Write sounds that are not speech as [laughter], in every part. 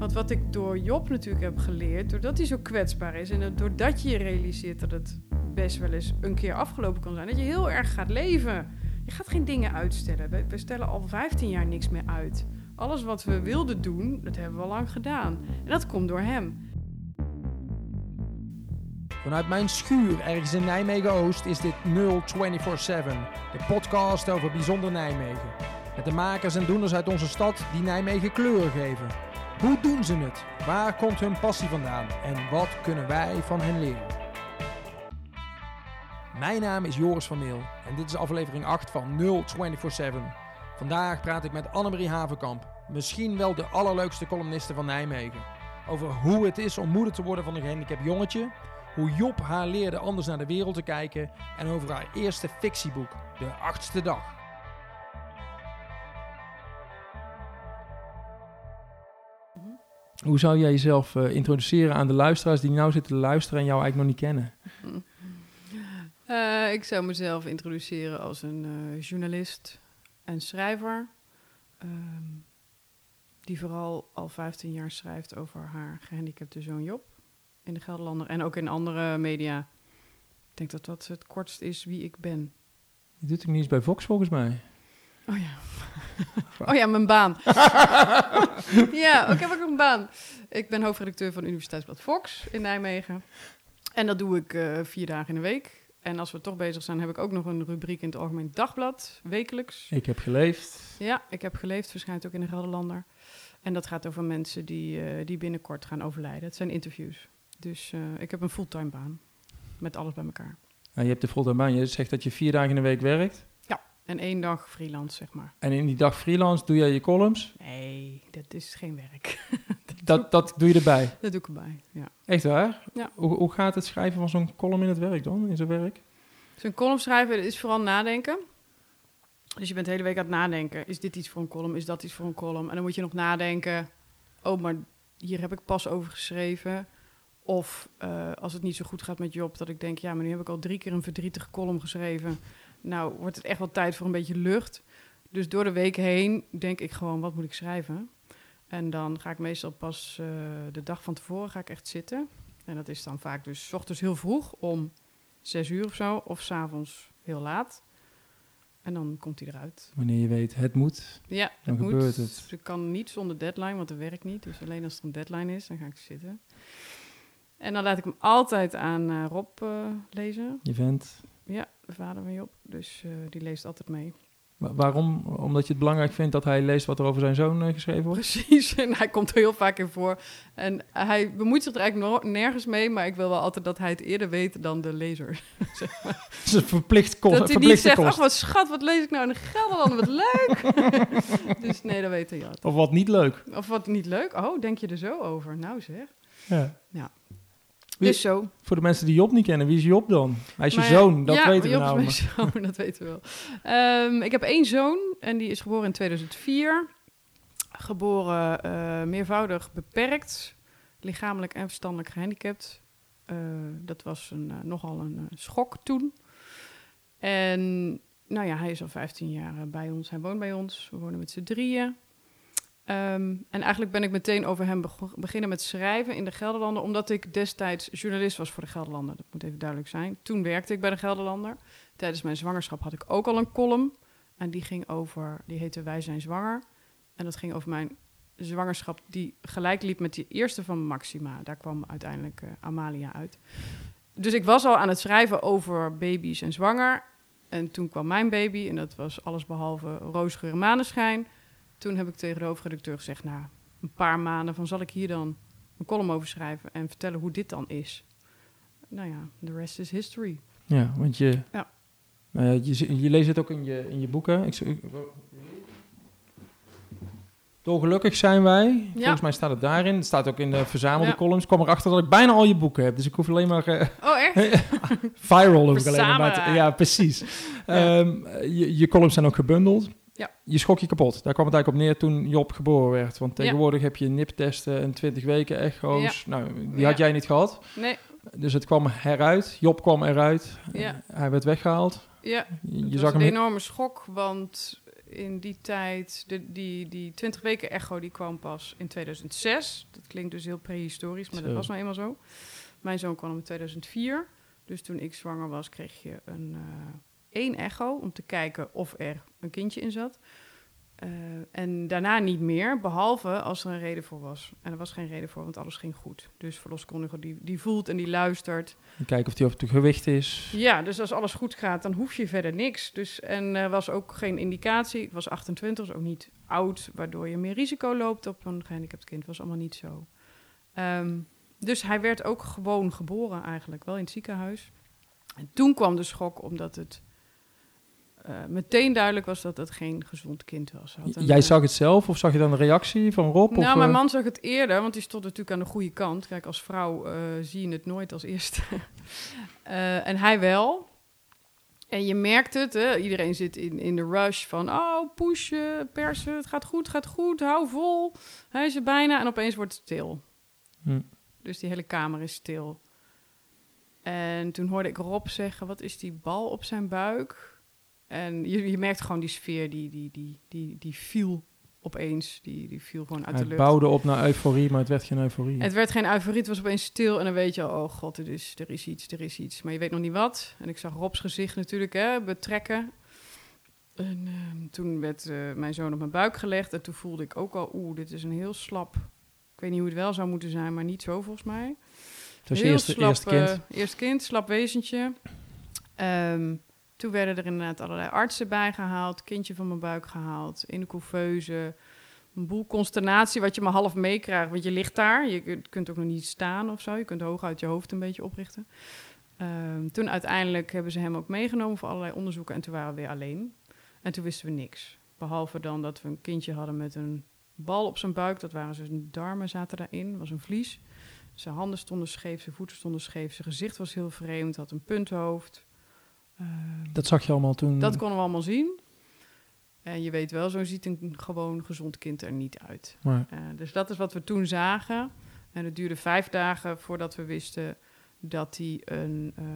Want wat ik door Job natuurlijk heb geleerd, doordat hij zo kwetsbaar is en doordat je je realiseert dat het best wel eens een keer afgelopen kan zijn, dat je heel erg gaat leven. Je gaat geen dingen uitstellen. We, stellen al 15 jaar niks meer uit. Alles wat we wilden doen, dat hebben we al lang gedaan. En dat komt door hem. Vanuit mijn schuur ergens in Nijmegen-Oost is dit 0247, de podcast over bijzonder Nijmegen. Met de makers en doeners uit onze stad die Nijmegen kleur geven. Hoe doen ze het? Waar komt hun passie vandaan? En wat kunnen wij van hen leren? Mijn naam is Joris van Meel en dit is aflevering 8 van 0247. Vandaag praat ik met Annemarie Havenkamp, misschien wel de allerleukste columniste van Nijmegen. Over hoe het is om moeder te worden van een gehandicapt jongetje, hoe Job haar leerde anders naar de wereld te kijken en over haar eerste fictieboek, De Achtste Dag. Hoe zou jij jezelf uh, introduceren aan de luisteraars die nou zitten te luisteren en jou eigenlijk nog niet kennen? Uh, [laughs] ik zou mezelf introduceren als een uh, journalist en schrijver. Um, die vooral al 15 jaar schrijft over haar gehandicapte zoon Job in de Gelderlander en ook in andere media. Ik denk dat dat het kortst is wie ik ben. Je doet het niet eens bij Vox volgens mij. Oh ja. [laughs] oh ja, mijn baan. [laughs] ja, ook heb ik een baan. Ik ben hoofdredacteur van Universiteitsblad Fox in Nijmegen. En dat doe ik uh, vier dagen in de week. En als we toch bezig zijn, heb ik ook nog een rubriek in het Algemeen Dagblad, wekelijks. Ik heb geleefd. Ja, ik heb geleefd, verschijnt ook in de Gelderlander. En dat gaat over mensen die, uh, die binnenkort gaan overlijden. Het zijn interviews. Dus uh, ik heb een fulltime baan. Met alles bij elkaar. Ja, je hebt de fulltime baan. Je zegt dat je vier dagen in de week werkt. En één dag freelance, zeg maar. En in die dag freelance doe jij je columns? Nee, dat is geen werk. [laughs] dat, dat doe je erbij? Dat doe ik erbij, ja. Echt waar? Ja. Hoe, hoe gaat het schrijven van zo'n column in het werk dan, in zo'n werk? Zo'n column schrijven is vooral nadenken. Dus je bent de hele week aan het nadenken. Is dit iets voor een column? Is dat iets voor een column? En dan moet je nog nadenken. Oh, maar hier heb ik pas over geschreven. Of uh, als het niet zo goed gaat met Job, dat ik denk, ja, maar nu heb ik al drie keer een verdrietige column geschreven. Nou, wordt het echt wel tijd voor een beetje lucht. Dus door de week heen denk ik gewoon, wat moet ik schrijven? En dan ga ik meestal pas uh, de dag van tevoren ga ik echt zitten. En dat is dan vaak dus s ochtends heel vroeg om zes uur of zo, of s'avonds heel laat. En dan komt hij eruit. Wanneer je weet, het moet, ja, dan het gebeurt moet. het. Dus ik kan niet zonder deadline, want dat werkt niet. Dus alleen als er een deadline is, dan ga ik zitten. En dan laat ik hem altijd aan uh, Rob uh, lezen. Je vent. Ja, de vader van Job. Dus uh, die leest altijd mee. Maar waarom? Omdat je het belangrijk vindt dat hij leest wat er over zijn zoon geschreven wordt? Precies, [laughs] en hij komt er heel vaak in voor. En hij bemoeit zich er eigenlijk nergens mee, maar ik wil wel altijd dat hij het eerder weet dan de lezer. [laughs] zeg maar. [laughs] Het is een verplicht kost. Dat hij niet zegt, ach wat schat, wat lees ik nou in de Gelderland, wat leuk. dus nee, dat weet hij altijd. Of wat niet leuk. Of wat niet leuk? Oh, denk je er zo over? Nou zeg. Ja. ja. Wie, dus zo. Voor de mensen die Job niet kennen, wie is Job dan? Hij is je zoon, dat ja, weten we Job nou. is mijn [laughs] zoon, dat weten we wel. Um, ik heb één zoon en die is geboren in 2004. Geboren uh, meervoudig beperkt, lichamelijk en verstandelijk gehandicapt. Uh, dat was een, uh, nogal een schok toen. En nou ja, hij is al 15 jaar bij ons. Hij woont bij ons. We wonen met z'n drieën. Um, en eigenlijk ben ik meteen over hem beg beginnen met schrijven in de Gelderlander, omdat ik destijds journalist was voor de Gelderlander. Dat moet even duidelijk zijn. Toen werkte ik bij de Gelderlander. Tijdens mijn zwangerschap had ik ook al een column. En die ging over, die heette Wij zijn zwanger. En dat ging over mijn zwangerschap, die gelijk liep met die eerste van Maxima. Daar kwam uiteindelijk uh, Amalia uit. Dus ik was al aan het schrijven over baby's en zwanger. En toen kwam mijn baby en dat was alles behalve roosgeur maneschijn. Toen heb ik tegen de hoofdredacteur gezegd, nou, een paar maanden van zal ik hier dan een column over schrijven en vertellen hoe dit dan is. Nou ja, the rest is history. Ja, want je, ja. Uh, je, je leest het ook in je, in je boeken. Ik, ik, Dolgelukkig zijn wij. Ja. Volgens mij staat het daarin. Het staat ook in de verzamelde ja. columns. Ik kwam erachter dat ik bijna al je boeken heb. Dus ik hoef alleen maar... Uh, oh, echt? [laughs] viral hoef ik alleen maar. Te, ja, precies. ja. Um, je, je columns zijn ook gebundeld. Ja. Je schrok je kapot. Daar kwam het eigenlijk op neer toen Job geboren werd. Want tegenwoordig ja. heb je niptesten en 20 weken echo's. Ja. Nou, die had jij niet gehad. Nee. Dus het kwam heruit. Job kwam eruit. Hij werd weggehaald. Ja, je, zag een enorme schok, want in die tijd, de, die, die 20 weken echo, die kwam pas in 2006. Dat klinkt dus heel prehistorisch, maar dat was nou eenmaal zo. Mijn zoon kwam in 2004. Dus toen ik zwanger was, kreeg je een eh, één echo om te kijken of er een kindje in zat. Eh, en daarna niet meer, behalve als er een reden voor was. En er was geen reden voor, want alles ging goed. Dus verloskundige die, die voelt en die luistert. En kijken of die op het gewicht is. Ja, dus als alles goed gaat, dan hoef je verder niks. Dus, en er was ook geen indicatie. Ik was 28, dus ook niet oud, waardoor je meer risico loopt op een gehandicapt kind. was allemaal niet zo. Ehm, dus hij werd ook gewoon geboren eigenlijk, wel in het ziekenhuis. En toen kwam de schok, omdat het eh, meteen duidelijk was dat het geen gezond kind was. Hij had een, Jij eh, zag het zelf of zag je dan de reactie van Rob? nou, of, mijn eh, man zag het eerder, want die stond natuurlijk aan de goede kant. Kijk, als vrouw zie je het nooit als eerste. [laughs] En hij wel. En je merkt het, hè? iedereen zit in, in de rush van... oh, pushen, persen, het gaat goed, het gaat goed, hou vol. Hij is er bijna en opeens wordt het stil. Hm. Dus die hele kamer is stil. En toen hoorde ik Rob zeggen, wat is die bal op zijn buik? En je, je merkt gewoon die sfeer, die, die, die, die, die viel opeens. Die, die viel gewoon uit de Het lucht. bouwde op naar euforie, maar het werd geen euforie. Het werd geen euforie, het was opeens stil. En dan weet je al, oh god, er is, er is iets, er is iets. Maar je weet nog niet wat. En ik zag Rob's gezicht natuurlijk hè, betrekken. En ehm, toen werd eh, mijn zoon op mijn buik gelegd. En toen voelde ik ook al, oeh, dit is een heel slap... Ik weet niet hoe het wel zou moeten zijn, maar niet zo volgens mij. het was je Heel eerste, slap, eerste kind. eh, eerste kind, slap wezentje. Ehm, toen werden er inderdaad allerlei artsen bijgehaald. Kindje van mijn buik gehaald. In de couveuse. Een boel consternatie wat je maar half meekrijgt. Want je ligt daar. Je kunt- ook nog niet staan of zo. Je kunt hoog uit je hoofd een beetje oprichten. Ehm, toen uiteindelijk hebben ze hem ook meegenomen voor allerlei onderzoeken. En toen waren we weer alleen. En toen wisten we niks. Behalve dan dat we een kindje hadden met een bal op zijn buik. Dat waren zijn darmen zaten daarin. was een vlies. Zijn handen stonden scheef, zijn voeten stonden scheef. Zijn gezicht was heel vreemd, had een punthoofd. Ehm, Dat zag je allemaal toen. dat konden we allemaal zien. En je weet wel, zo ziet een gewoon gezond kind er niet uit. Maar, Eh, dus dat is wat we toen zagen. En het duurde vijf dagen voordat we wisten dat hij een, ehm,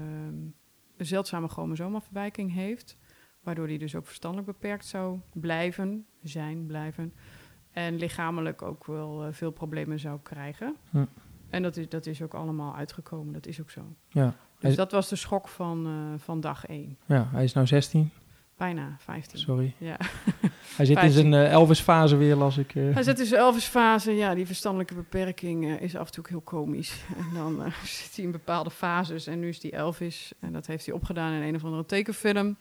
een zeldzame chromosoomafwijking heeft. Waardoor hij dus ook verstandelijk beperkt zou blijven, zijn, blijven. En lichamelijk ook wel eh, veel problemen zou krijgen. Hm. En dat is, dat is ook allemaal uitgekomen, dat is ook zo. ja. Dus Hij- dat was de schok van, eh, van dag één. ja, hij is nou 16. Bijna 15. Sorry. Ja. [laughs] Hij zit in 15. zijn eh, Elvis-fase weer, las ik. eh. Hij zit in zijn Elvis-fase. Ja, die verstandelijke beperking is af en toe heel komisch. [laughs] En dan [laughs] zit hij in bepaalde fases. En nu is die Elvis. En dat heeft hij opgedaan in een of andere tekenfilm.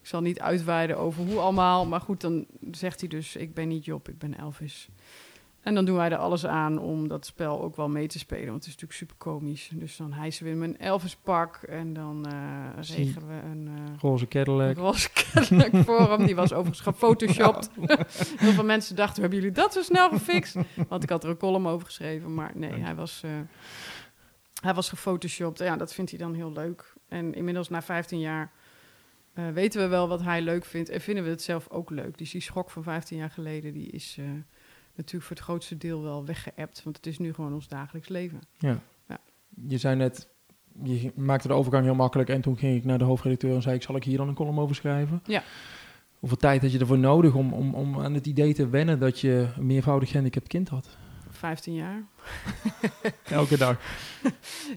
Ik zal niet uitweiden over hoe allemaal. Maar goed, dan zegt hij dus... ik ben niet Job, ik ben Elvis. En dan doen wij er alles aan om dat spel ook wel mee te spelen. Want het is natuurlijk super komisch. Dus dan hijsen we hem een Elvis-pak. En dan Zie- regelen we een... eh, Roze een Cadillac. roze Cadillac [laughs] voor hem. Die was overigens gefotoshopt. [laughs] [laughs] Heel veel mensen dachten, hebben jullie dat zo snel gefixt? Want ik had er een column over geschreven. Maar nee, hij was, eh, hij was gefotoshopt. Ja, dat vindt hij dan heel leuk. En inmiddels na 15 jaar weten we wel wat hij leuk vindt. En vinden we het zelf ook leuk. Dus die schok van 15 jaar geleden, die is natuurlijk voor het grootste deel wel weggeëpt. Want het is nu gewoon ons dagelijks leven. Ja. Ja. Je zei net, je maakte de overgang heel makkelijk. En toen ging ik naar de hoofdredacteur en zei ik, zal ik hier dan een column over schrijven? Ja. Hoeveel tijd had je ervoor nodig om, om, om aan het idee te wennen dat je een meervoudig gehandicapt kind had? 15 jaar. [laughs] Elke dag. [laughs]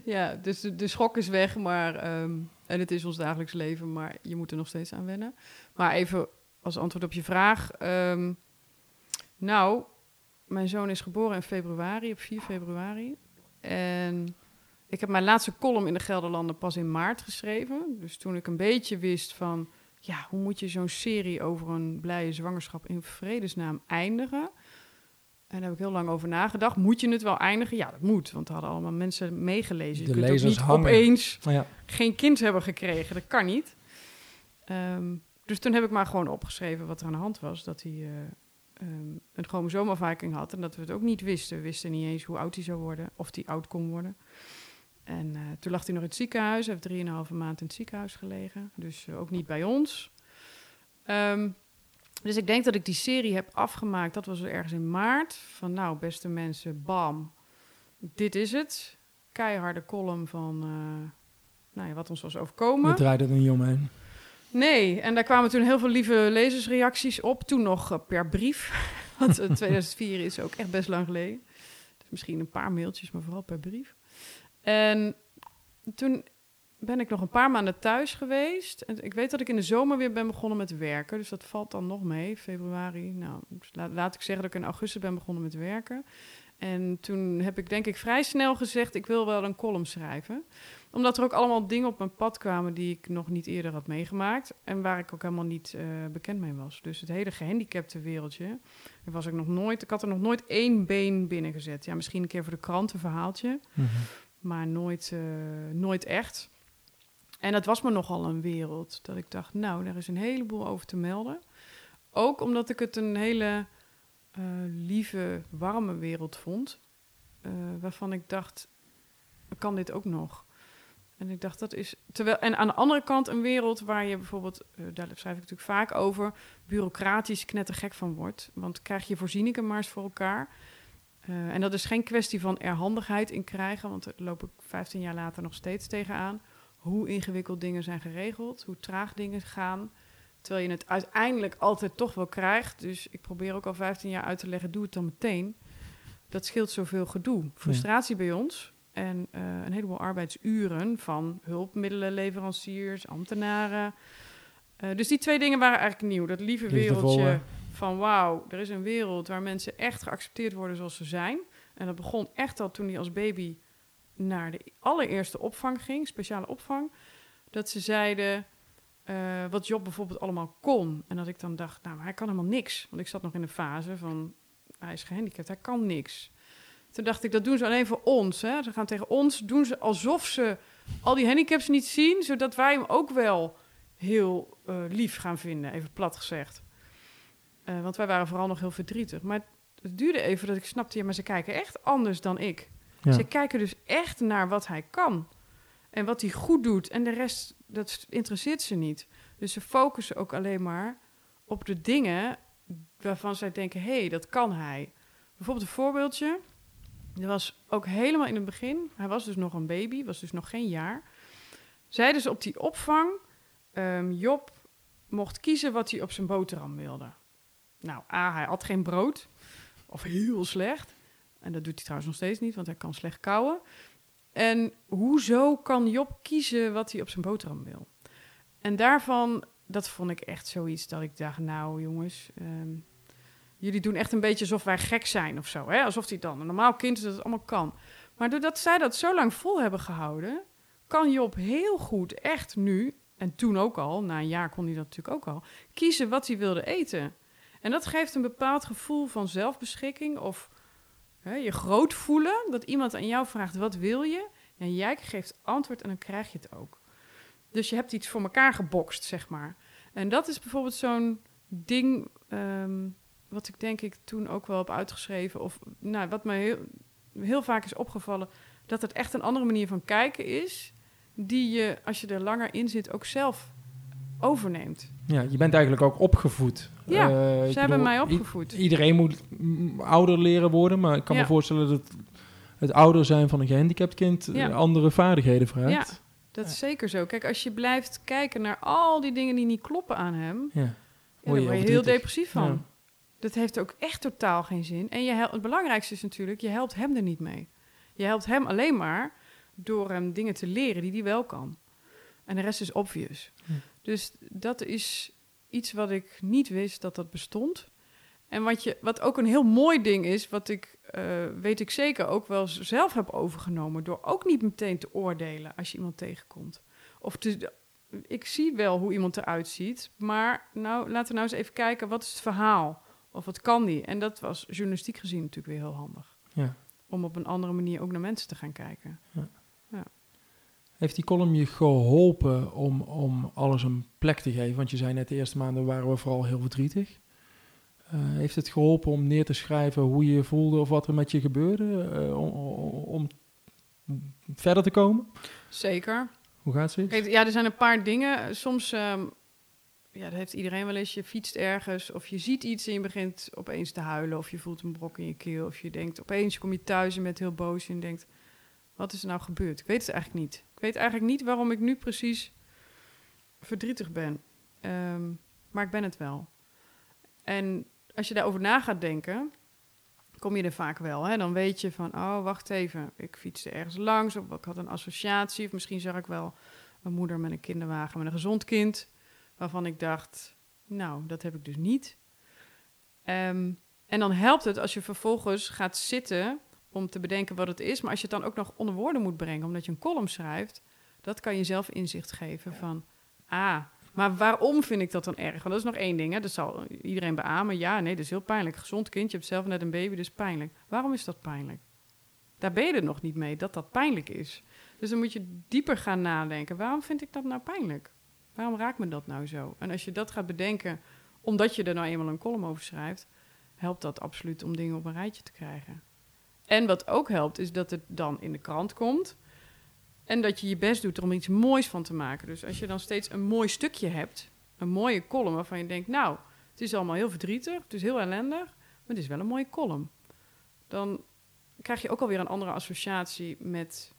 Ja, dus de, de schok is weg, maar, ehm, en het is ons dagelijks leven, maar je moet er nog steeds aan wennen. Maar even als antwoord op je vraag. ehm, nou, mijn zoon is geboren in februari, op 4 februari. En ik heb mijn laatste column in de Gelderlanden pas in maart geschreven. Dus toen ik een beetje wist van, ja, hoe moet je zo'n serie over een blije zwangerschap in vredesnaam eindigen? En daar heb ik heel lang over nagedacht. Moet je het wel eindigen? Ja, dat moet, want er hadden allemaal mensen meegelezen. Je De kunt ook lezers niet hangen. opeens ja, geen kind hebben gekregen. Dat kan niet. Ehm, dus toen heb ik maar gewoon opgeschreven wat er aan de hand was. Dat hij eh, ehm, een chromosoomafwijking had en dat we het ook niet wisten. We wisten niet eens hoe oud hij zou worden, of hij oud kon worden. En eh, toen lag hij nog in het ziekenhuis. Heeft drieënhalve maand in het ziekenhuis gelegen. Dus eh, ook niet bij ons. Ehm, dus ik denk dat ik die serie heb afgemaakt. Dat was ergens in maart. Van nou, beste mensen, bam. Dit is het. Keiharde column van... eh, nou ja, wat ons was overkomen. we draaiden er niet omheen. Nee, en daar kwamen toen heel veel lieve lezersreacties op. Toen nog eh, per brief. [laughs] Want eh, [laughs] 2004 is ook echt best lang geleden. Dus misschien een paar mailtjes, maar vooral per brief. En toen ben ik nog een paar maanden thuis geweest. En ik weet dat ik in de zomer weer ben begonnen met werken. Dus dat valt dan nog mee, februari. Nou, dus laat, laat ik zeggen dat ik in augustus ben begonnen met werken. En toen heb ik denk ik vrij snel gezegd... ik wil wel een column schrijven omdat er ook allemaal dingen op mijn pad kwamen die ik nog niet eerder had meegemaakt. En waar ik ook helemaal niet uh, bekend mee was. Dus het hele gehandicapte wereldje. Er was ik nog nooit. Ik had er nog nooit één been binnengezet. Ja, misschien een keer voor de krant een verhaaltje. Mm -hmm. Maar nooit, uh, nooit echt. En dat was me nogal een wereld. Dat ik dacht, nou, daar is een heleboel over te melden. Ook omdat ik het een hele uh, lieve, warme wereld vond. waarvan ik dacht, kan dit ook nog? En ik dacht, dat is. Terwijl, en aan de andere kant een wereld waar je bijvoorbeeld, uh, daar schrijf ik natuurlijk vaak over, bureaucratisch knettergek van wordt. Want krijg je voorzieningen maar eens voor elkaar. Uh, en dat is geen kwestie van erhandigheid in krijgen, want daar loop ik 15 jaar later nog steeds tegenaan. Hoe ingewikkeld dingen zijn geregeld, hoe traag dingen gaan. Terwijl je het uiteindelijk altijd toch wel krijgt. Dus ik probeer ook al 15 jaar uit te leggen, doe het dan meteen. Dat scheelt zoveel gedoe. Frustratie ja. bij ons, en uh, een heleboel arbeidsuren van hulpmiddelenleveranciers, ambtenaren. Uh, dus die twee dingen waren eigenlijk nieuw. Dat lieve wereldje van wauw, er is een wereld waar mensen echt geaccepteerd worden zoals ze zijn. En dat begon echt al toen hij als baby naar de allereerste opvang ging, speciale opvang. Dat ze zeiden uh, wat Job bijvoorbeeld allemaal kon. En dat ik dan dacht, nou, maar hij kan helemaal niks. Want ik zat nog in de fase van, hij is gehandicapt, hij kan niks. Toen dacht ik, dat doen ze alleen voor ons. Hè? Ze gaan tegen ons, doen ze alsof ze al die handicaps niet zien, zodat wij hem ook wel heel uh, lief gaan vinden, even plat gezegd. Uh, want wij waren vooral nog heel verdrietig. Maar het duurde even dat ik snapte, ja, maar ze kijken echt anders dan ik. Ja. Ze kijken dus echt naar wat hij kan en wat hij goed doet. En de rest, dat interesseert ze niet. Dus ze focussen ook alleen maar op de dingen waarvan zij denken, hé, hey, dat kan hij. Bijvoorbeeld een voorbeeldje. Er was ook helemaal in het begin, hij was dus nog een baby, was dus nog geen jaar. Zeiden ze op die opvang, um, Job mocht kiezen wat hij op zijn boterham wilde. Nou, A, hij had geen brood, of heel slecht. En dat doet hij trouwens nog steeds niet, want hij kan slecht kauwen. En hoezo kan Job kiezen wat hij op zijn boterham wil? En daarvan, dat vond ik echt zoiets dat ik dacht, nou jongens, um, jullie doen echt een beetje alsof wij gek zijn of zo. Hè? Alsof hij dan een normaal kind is dat het allemaal kan. Maar doordat zij dat zo lang vol hebben gehouden, kan Job heel goed echt nu, en toen ook al, na een jaar kon hij dat natuurlijk ook al, kiezen wat hij wilde eten. En dat geeft een bepaald gevoel van zelfbeschikking of hè, je groot voelen. Dat iemand aan jou vraagt, wat wil je? En jij geeft antwoord en dan krijg je het ook. Dus je hebt iets voor elkaar gebokst, zeg maar. En dat is bijvoorbeeld zo'n ding... Um, wat ik denk ik toen ook wel heb uitgeschreven, of nou, wat mij heel, heel vaak is opgevallen, dat het echt een andere manier van kijken is, die je, als je er langer in zit, ook zelf overneemt. Ja, je bent eigenlijk ook opgevoed. Ja, uh, ze hebben mij opgevoed. iedereen moet ouder leren worden, maar ik kan ja. me voorstellen dat het ouder zijn van een gehandicapt kind ja. andere vaardigheden vraagt. Ja, dat is zeker zo. Kijk, als je blijft kijken naar al die dingen die niet kloppen aan hem, ja. word je, je heel depressief van. Dat heeft ook echt totaal geen zin. En je helpt, het belangrijkste is natuurlijk, je helpt hem er niet mee. Je helpt hem alleen maar door hem dingen te leren die hij wel kan. En de rest is obvious. Hm. Dus dat is iets wat ik niet wist dat dat bestond. En wat, je, wat ook een heel mooi ding is, wat ik, uh, weet ik zeker, ook wel zelf heb overgenomen. Door ook niet meteen te oordelen als je iemand tegenkomt. Of te, ik zie wel hoe iemand eruit ziet, maar nou, laten we nou eens even kijken, wat is het verhaal? Of wat kan die? En dat was journalistiek gezien natuurlijk weer heel handig. Ja. Om op een andere manier ook naar mensen te gaan kijken. Ja. ja. Heeft die column je geholpen om, om alles een plek te geven? Want je zei net, de eerste maanden waren we vooral heel verdrietig. Uh, heeft het geholpen om neer te schrijven hoe je je voelde of wat er met je gebeurde? Uh, om, om, verder te komen? Zeker. Hoe gaat het? Ja, er zijn een paar dingen. Soms um, ja, dat heeft iedereen wel eens. Je fietst ergens of je ziet iets en je begint opeens te huilen. Of je voelt een brok in je keel. Of je denkt, opeens kom je thuis en bent heel boos en denkt... Wat is er nou gebeurd? Ik weet het eigenlijk niet. Ik weet eigenlijk niet waarom ik nu precies verdrietig ben. Ehm, maar ik ben het wel. En als je daarover na gaat denken, kom je er vaak wel. Hè? Dan weet je van, oh, wacht even, ik fietste ergens langs of ik had een associatie. Of misschien zag ik wel een moeder met een kinderwagen met een gezond kind, waarvan ik dacht, nou, dat heb ik dus niet. Ehm, en dan helpt het als je vervolgens gaat zitten om te bedenken wat het is. Maar als je het dan ook nog onder woorden moet brengen, omdat je een column schrijft, dat kan je zelf inzicht geven van, ah, maar waarom vind ik dat dan erg? Want dat is nog één ding, hè? dat zal iedereen beamen. Ja, nee, dat is heel pijnlijk. Gezond kind, je hebt zelf net een baby, dus pijnlijk. Waarom is dat pijnlijk? Daar ben je er nog niet mee, dat dat pijnlijk is. Dus dan moet je dieper gaan nadenken. Waarom vind ik dat nou pijnlijk? Waarom raakt me dat nou zo? En als je dat gaat bedenken, omdat je er nou eenmaal een column over schrijft, helpt dat absoluut om dingen op een rijtje te krijgen. En wat ook helpt, is dat het dan in de krant komt. En dat je je best doet om iets moois van te maken. Dus als je dan steeds een mooi stukje hebt, een mooie column waarvan je denkt, nou, het is allemaal heel verdrietig, het is heel ellendig, maar het is wel een mooie column. Dan krijg je ook alweer een andere associatie met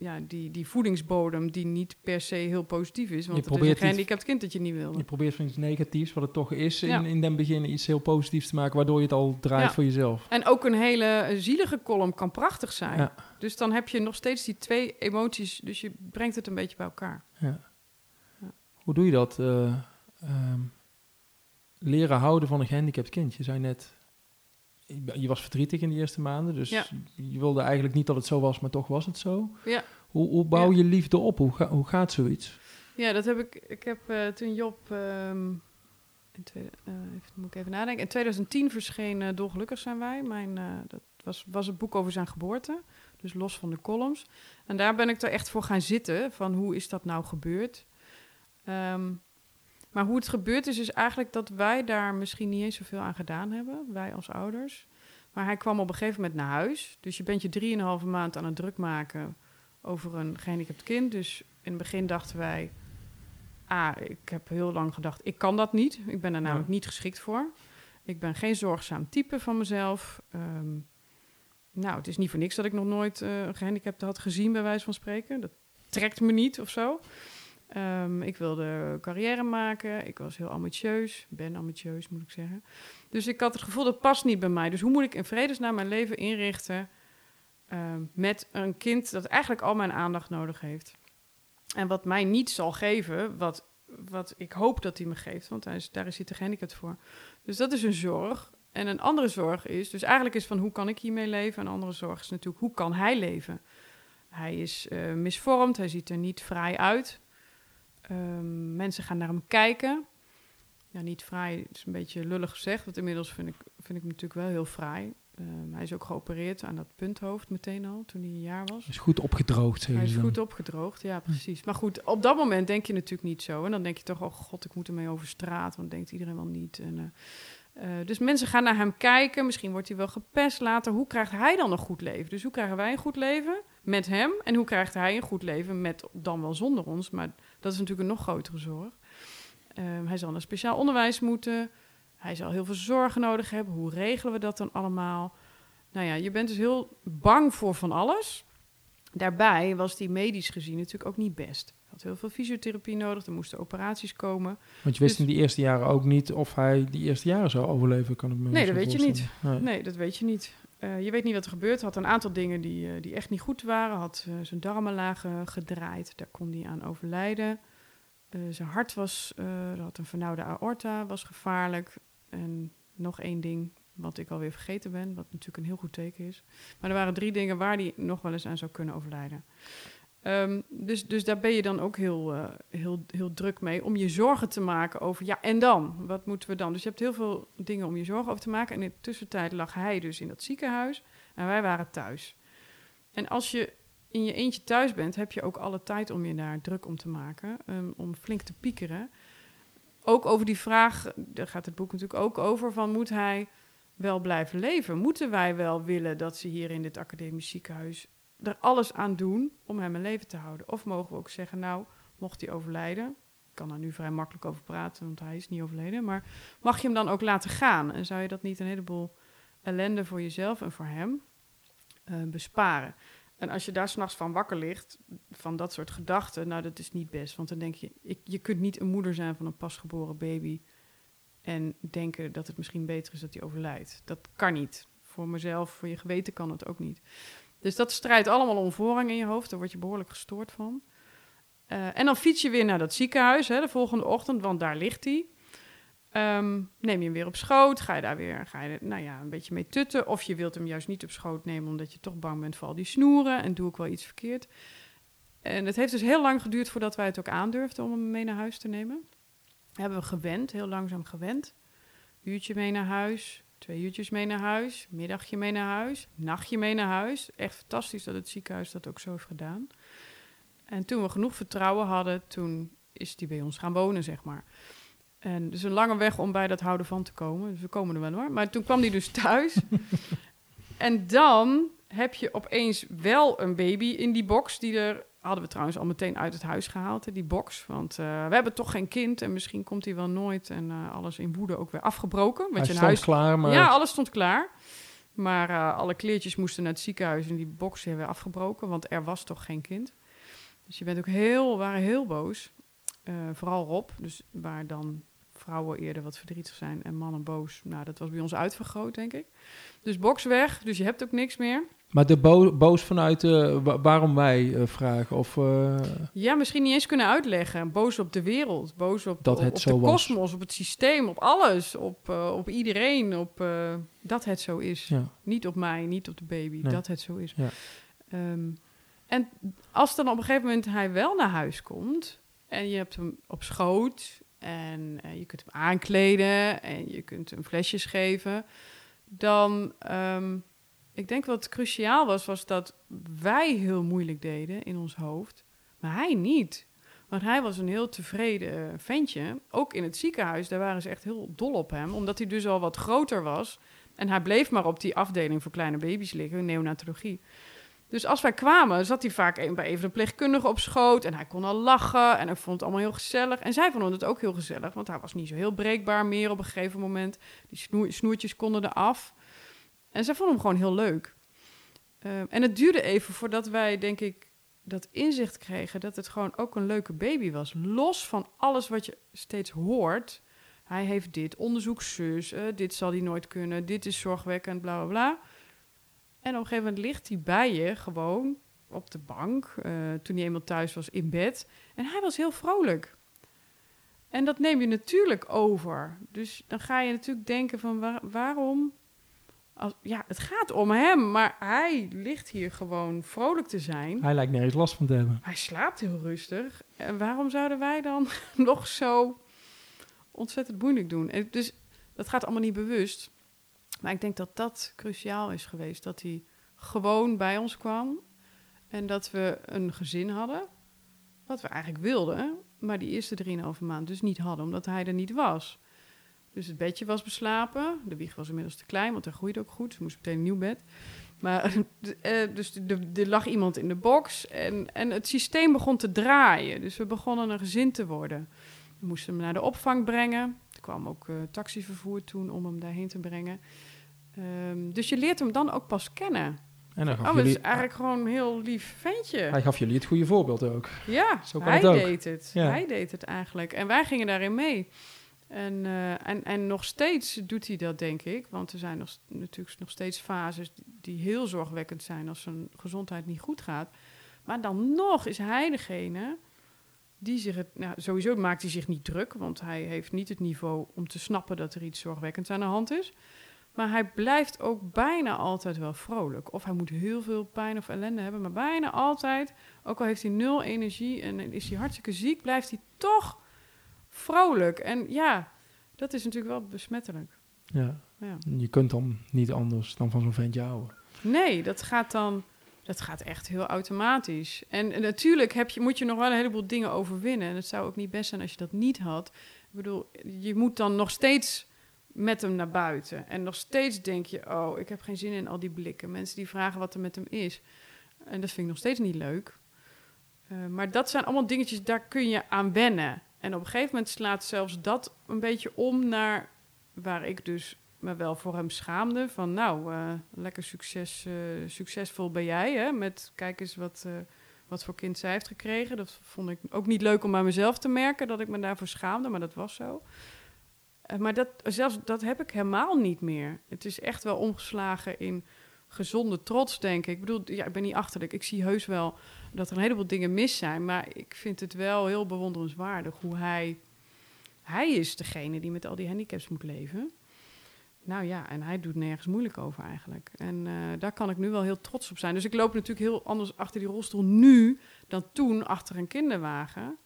ja, die, die voedingsbodem die niet per se heel positief is. Want Je het is probeert een gehandicapt kind dat je niet wil. Je probeert van iets negatiefs, wat het toch is, Ja. in, in den begin iets heel positiefs te maken, waardoor je het al draait Ja. voor jezelf. En ook een hele zielige column kan prachtig zijn. Ja. Dus dan heb je nog steeds die twee emoties. Dus je brengt het een beetje bij elkaar. Hoe doe je dat? eh, ehm, leren houden van een gehandicapt kind. Je zei net, je was verdrietig in de eerste maanden, dus Ja. je wilde eigenlijk niet dat het zo was, maar toch was het zo. Ja. Hoe, hoe bouw je liefde op? Hoe, ga- hoe gaat zoiets? Ja, dat heb ik. Ik heb eh, toen Job. ehm, in tweede, eh, even, moet ik even nadenken. In 2010 verscheen eh, Dolgelukkig zijn wij. Mijn, dat was, was het boek over zijn geboorte. Dus los van de columns. En daar ben ik er echt voor gaan zitten. Van hoe is dat nou gebeurd? Ehm, maar hoe het gebeurd is, is eigenlijk dat wij daar misschien niet eens zoveel aan gedaan hebben. Wij als ouders. Maar hij kwam op een gegeven moment naar huis. Dus je bent je drieënhalve maand aan het druk maken over een gehandicapt kind. Dus in het begin dachten wij... Ah, ik heb heel lang gedacht, ik kan dat niet. Ik ben er namelijk niet geschikt voor. Ik ben geen zorgzaam type van mezelf. Ehm, nou, het is niet voor niks dat ik nog nooit eh, een gehandicapte had gezien, bij wijze van spreken. Dat trekt me niet of zo. Ehm, ik wilde carrière maken. Ik was heel ambitieus. Ben ambitieus, moet ik zeggen. Dus ik had het gevoel, dat past niet bij mij. Dus hoe moet ik in vredesnaam mijn leven inrichten... ehm, met een kind dat eigenlijk al mijn aandacht nodig heeft? En wat mij niet zal geven, wat, wat ik hoop dat hij me geeft, want hij is, daar is hij te voor. Dus dat is een zorg. En een andere zorg is, dus eigenlijk is van hoe kan ik hiermee leven? Een andere zorg is natuurlijk hoe kan hij leven? Hij is eh, misvormd, hij ziet er niet fraai uit. Ehm, mensen gaan naar hem kijken. Ja, niet fraai is een beetje lullig gezegd, want inmiddels vind ik, vind ik hem natuurlijk wel heel fraai. Ehm, hij is ook geopereerd aan dat punthoofd meteen al, toen hij een jaar was. Is goed opgedroogd, Hij is dan. goed opgedroogd, ja, precies. Maar goed, op dat moment denk je natuurlijk niet zo. En dan denk je toch, oh god, ik moet ermee over straat, want denkt iedereen wel niet. En, eh, eh, dus mensen gaan naar hem kijken. Misschien wordt hij wel gepest later. Hoe krijgt hij dan een goed leven? Dus hoe krijgen wij een goed leven met hem? En hoe krijgt hij een goed leven met dan wel zonder ons? Maar dat is natuurlijk een nog grotere zorg. Ehm, hij zal naar speciaal onderwijs moeten. Hij zal heel veel zorgen nodig hebben. Hoe regelen we dat dan allemaal? Nou ja, je bent dus heel bang voor van alles. Daarbij was die medisch gezien natuurlijk ook niet best. Hij had heel veel fysiotherapie nodig, er moesten operaties komen. Want je wist Dus- in die eerste jaren ook niet of hij die eerste jaren zou overleven, kan ik me Nee, dat weet je voorstellen. Nee. Nee, dat weet je niet. Eh, je weet niet wat er gebeurt. Had een aantal dingen die, eh, die echt niet goed waren. Had eh, zijn darmen lagen gedraaid. Daar kon hij aan overlijden. Zijn hart was, had een vernauwde aorta, was gevaarlijk. En nog één ding wat ik alweer vergeten ben, wat natuurlijk een heel goed teken is. Maar er waren drie dingen waar hij nog wel eens aan zou kunnen overlijden. Ehm, dus, dus daar ben je dan ook heel, eh, heel, heel druk mee om je zorgen te maken over, ja, en dan? Wat moeten we dan? Dus je hebt heel veel dingen om je zorgen over te maken. En in de tussentijd lag hij dus in dat ziekenhuis en wij waren thuis. En als je in je eentje thuis bent, heb je ook alle tijd om je daar druk om te maken, ehm, om flink te piekeren. Ook over die vraag, daar gaat het boek natuurlijk ook over, van moet hij wel blijven leven? Moeten wij wel willen dat ze hier in dit academisch ziekenhuis er alles aan doen om hem een leven te houden? Of mogen we ook zeggen, nou, mocht hij overlijden, ik kan daar nu vrij makkelijk over praten, want hij is niet overleden, maar mag je hem dan ook laten gaan? En zou je dat niet een heleboel ellende voor jezelf en voor hem eh, besparen? En als je daar s'nachts van wakker ligt, van dat soort gedachten, nou, dat is niet best. Want dan denk je, ik, je kunt niet een moeder zijn van een pasgeboren baby en denken dat het misschien beter is dat hij overlijdt. Dat kan niet. Voor mezelf, voor je geweten kan het ook niet. Dus dat strijdt allemaal om voorrang in je hoofd. Daar word je behoorlijk gestoord van. Eh, en dan fiets je weer naar dat ziekenhuis hè, de volgende ochtend, want daar ligt hij. Ehm, neem je hem weer op schoot, ga je daar weer ga je, nou ja, een beetje mee tutten. Of je wilt hem juist niet op schoot nemen, omdat je toch bang bent voor al die snoeren en doe ik wel iets verkeerd. En het heeft dus heel lang geduurd voordat wij het ook aandurfden om hem mee naar huis te nemen. Hebben we gewend, heel langzaam gewend. Uurtje mee naar huis, twee uurtjes mee naar huis, middagje mee naar huis, nachtje mee naar huis. Echt fantastisch dat het ziekenhuis dat ook zo heeft gedaan. En toen we genoeg vertrouwen hadden, toen is die bij ons gaan wonen, zeg maar. En dus een lange weg om bij dat houden van te komen. Dus we komen er wel hoor. Maar toen kwam die dus thuis. [laughs] en dan heb je opeens wel een baby in die box. Die er hadden we trouwens al meteen uit het huis gehaald, hè, die box. Want uh, we hebben toch geen kind en misschien komt hij wel nooit. En uh, alles in woede ook weer afgebroken. Hij je stond huis... klaar, maar... Ja, alles stond klaar. Maar uh, alle kleertjes moesten naar het ziekenhuis en die box hebben we afgebroken. Want er was toch geen kind. Dus je bent ook heel, waren heel boos. vooral Rob, dus waar dan vrouwen eerder wat verdrietig zijn en mannen boos. Nou, dat was bij ons uitvergroot, denk ik. Dus box weg, dus je hebt ook niks meer. Maar de bo boos vanuit uh, waarom wij uh, vragen? Of, uh... Ja, misschien niet eens kunnen uitleggen. Boos op de wereld, boos op, dat op, het op zo de kosmos, op het systeem, op alles, op, op iedereen, op dat het zo is. Ja. Niet op mij, niet op de baby, Nee. dat het zo is. Ja. Ehm, en als dan op een gegeven moment hij wel naar huis komt en je hebt hem op schoot en je kunt hem aankleden en je kunt hem flesjes geven, dan, um, ik denk wat cruciaal was, was dat wij heel moeilijk deden in ons hoofd, maar hij niet. Want hij was een heel tevreden ventje. Ook in het ziekenhuis, daar waren ze echt heel dol op hem, omdat hij dus al wat groter was. En hij bleef maar op die afdeling voor kleine baby's liggen, neonatologie. Dus als wij kwamen, zat hij vaak bij even een pleegkundige op schoot. En hij kon al lachen. En hij vond het allemaal heel gezellig. En zij vonden het ook heel gezellig, want hij was niet zo heel breekbaar meer op een gegeven moment. Die snoer, snoertjes konden eraf. En zij vonden hem gewoon heel leuk. Uh, en het duurde even voordat wij, denk ik, dat inzicht kregen dat het gewoon ook een leuke baby was. Los van alles wat je steeds hoort. Hij heeft dit, onderzoek zus, uh, dit zal hij nooit kunnen, dit is zorgwekkend, bla bla bla. En op een gegeven moment ligt hij bij je gewoon op de bank, uh, toen hij eenmaal thuis was in bed. En hij was heel vrolijk. En dat neem je natuurlijk over. Dus dan ga je natuurlijk denken van waar, waarom... Als, ja, het gaat om hem, maar hij ligt hier gewoon vrolijk te zijn. Hij lijkt nergens last van te hebben. Hij slaapt heel rustig. En waarom zouden wij dan [laughs] nog zo ontzettend moeilijk doen? En dus dat gaat allemaal niet bewust. Maar ik denk dat dat cruciaal is geweest. Dat hij gewoon bij ons kwam. En dat we een gezin hadden. Wat we eigenlijk wilden. Maar die eerste drieënhalve maand dus niet hadden. Omdat hij er niet was. Dus het bedje was beslapen. De wieg was inmiddels te klein. Want hij groeide ook goed. Ze moest meteen een nieuw bed. Maar [laughs] dus er lag iemand in de box. En, en het systeem begon te draaien. Dus we begonnen een gezin te worden. We moesten hem naar de opvang brengen. Er kwam ook uh, taxivervoer toen om hem daarheen te brengen. Um, dus je leert hem dan ook pas kennen. En dan gaf oh, jullie, is eigenlijk gewoon een heel lief ventje. Hij gaf jullie het goede voorbeeld ook. Ja, Zo kan hij het ook. deed het. Ja. Hij deed het eigenlijk. En wij gingen daarin mee. En, uh, en, en nog steeds doet hij dat, denk ik. Want er zijn nog, natuurlijk nog steeds fases die, die heel zorgwekkend zijn als zijn gezondheid niet goed gaat. Maar dan nog is hij degene die zich het. Nou, sowieso maakt hij zich niet druk, want hij heeft niet het niveau om te snappen dat er iets zorgwekkends aan de hand is. Maar hij blijft ook bijna altijd wel vrolijk. Of hij moet heel veel pijn of ellende hebben, maar bijna altijd, ook al heeft hij nul energie en is hij hartstikke ziek, blijft hij toch vrolijk. En ja, dat is natuurlijk wel besmettelijk. Ja. Ja. Je kunt dan niet anders dan van zo'n ventje houden. Nee, dat gaat dan. Dat gaat echt heel automatisch. En, en natuurlijk heb je, moet je nog wel een heleboel dingen overwinnen. En het zou ook niet best zijn als je dat niet had. Ik bedoel, je moet dan nog steeds met hem naar buiten. En nog steeds denk je, oh, ik heb geen zin in al die blikken. Mensen die vragen wat er met hem is. En dat vind ik nog steeds niet leuk. Uh, maar dat zijn allemaal dingetjes, daar kun je aan wennen. En op een gegeven moment slaat zelfs dat een beetje om naar waar ik dus me wel voor hem schaamde. Van nou, eh, lekker succes, eh, succesvol ben jij. Hè? Met kijk eens wat, eh, wat voor kind zij heeft gekregen. Dat vond ik ook niet leuk om aan mezelf te merken dat ik me daarvoor schaamde, maar dat was zo. Maar dat, zelfs dat heb ik helemaal niet meer. Het is echt wel omgeslagen in gezonde trots, denk ik. Ik bedoel, ja, ik ben niet achterlijk. Ik zie heus wel dat er een heleboel dingen mis zijn. Maar ik vind het wel heel bewonderenswaardig hoe hij... Hij is degene die met al die handicaps moet leven. Nou ja, en hij doet nergens moeilijk over eigenlijk. En eh, daar kan ik nu wel heel trots op zijn. Dus ik loop natuurlijk heel anders achter die rolstoel nu dan toen achter een kinderwagen.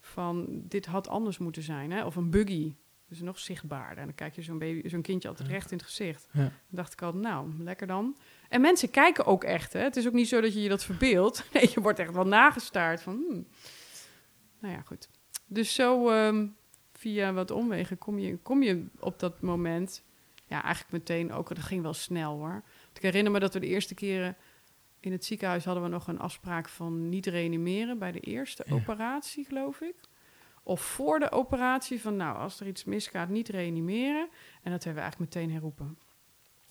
Van dit had anders moeten zijn, hè? of een buggy. Dus nog zichtbaarder. En dan kijk je zo'n baby, zo'n kindje altijd recht in het gezicht. Ja. Dan dacht ik al, nou, lekker dan. En mensen kijken ook echt, hè. Het is ook niet zo dat je je dat verbeeldt. [laughs] Nee, je wordt echt wel nagestaard van, hmm. Nou ja, goed. Dus zo ehm, via wat omwegen kom je, kom je op dat moment... Ja, eigenlijk meteen ook, dat ging wel snel hoor. Want ik herinner me dat we de eerste keren in het ziekenhuis hadden we nog een afspraak van niet reanimeren bij de eerste Ja. operatie, geloof ik. Of voor de operatie van, nou, als er iets misgaat, niet reanimeren. En dat hebben we eigenlijk meteen herroepen.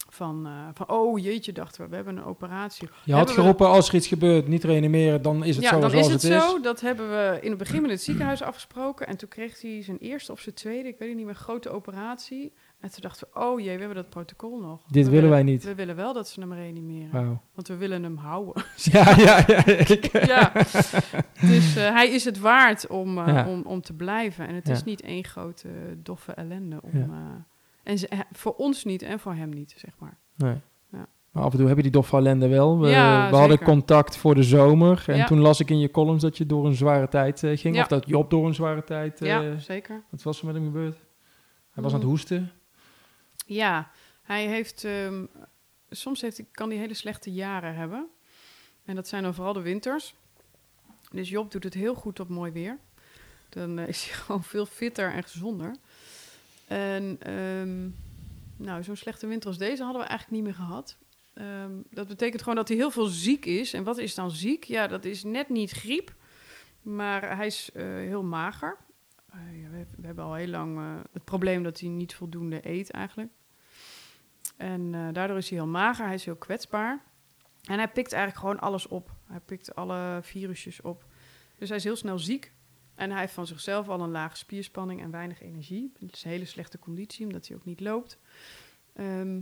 Van, eh, van oh jeetje, dachten we, we hebben een operatie. Je had Hebben geroepen, als er iets gebeurt, niet reanimeren, dan is het ja, zo dan zoals is het, het is. zo. Dat hebben we in het begin met het ziekenhuis afgesproken. En toen kreeg hij zijn eerste of zijn tweede, ik weet het niet meer, grote operatie. En toen dachten we, oh jee, we hebben dat protocol nog. Dit We willen wij niet. We willen wel dat ze hem reanimeren. Wauw. Want we willen hem houden. [laughs] [laughs] Ja, ja, ja. ja. Dus eh, hij is het waard om, eh, Ja. om, om te blijven. En het Ja. is niet één grote doffe ellende. Om, eh, en ze, voor ons niet en voor hem niet, zeg maar. Nee. Maar af en toe heb je die doffe ellende wel. We, Ja, we hadden contact voor de zomer. En Ja. toen las ik in je columns dat je door een zware tijd ging. Ja. Of dat Job door een zware tijd... eh, ja, zeker. Wat was er met hem gebeurd? Hij was aan het Mm. hoesten. Ja, hij heeft... ehm, soms heeft, kan hij hele slechte jaren hebben. En dat zijn dan vooral de winters. Dus Job doet het heel goed op mooi weer. Dan eh, is hij [laughs] gewoon veel fitter en gezonder. En ehm, nou, zo'n slechte winter als deze hadden we eigenlijk niet meer gehad. Ehm, dat betekent gewoon dat hij heel veel ziek is. En wat is dan ziek? Ja, dat is net niet griep. Maar hij is eh, heel mager. Eh, we, hebben al heel lang eh, het probleem dat hij niet voldoende eet eigenlijk. En eh, daardoor is hij heel mager, hij is heel kwetsbaar. En hij pikt eigenlijk gewoon alles op. Hij pikt alle virusjes op. Dus hij is heel snel ziek. En hij heeft van zichzelf al een lage spierspanning en weinig energie. Het is een hele slechte conditie, omdat hij ook niet loopt. Ehm,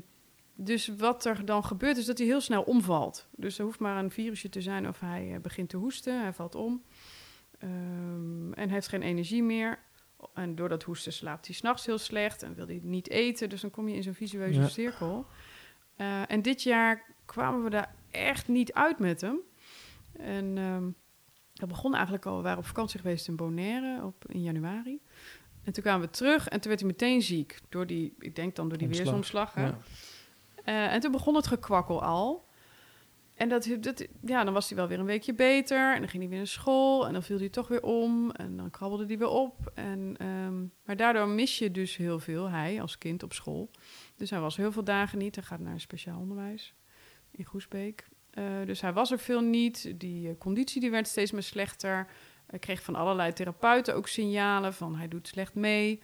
dus wat er dan gebeurt, is dat hij heel snel omvalt. Dus er hoeft maar een virusje te zijn of hij begint te hoesten, hij valt om. Ehm, en heeft geen energie meer. En door dat hoesten slaapt hij s'nachts heel slecht en wil hij niet eten. Dus dan kom je in zo'n visueuze Ja. cirkel. Eh, en dit jaar kwamen we daar echt niet uit met hem. En ehm, dat begon eigenlijk al, we waren op vakantie geweest in Bonaire op, in januari. En toen kwamen we terug en toen werd hij meteen ziek. Door die, ik denk dan door die Omslag. weersomslag. Hè? Ja. Eh, en toen begon het gekwakkel al. En dat, ja, dan was hij wel weer een weekje beter. En dan ging hij weer naar school. En dan viel hij toch weer om. En dan krabbelde hij weer op. En, ehm, maar daardoor mis je dus heel veel, hij als kind op school. Dus hij was heel veel dagen niet. Hij gaat naar speciaal onderwijs in Groesbeek. Eh, dus hij was er veel niet. Die eh, conditie die werd steeds meer slechter. Hij kreeg van allerlei therapeuten ook signalen van hij doet slecht mee.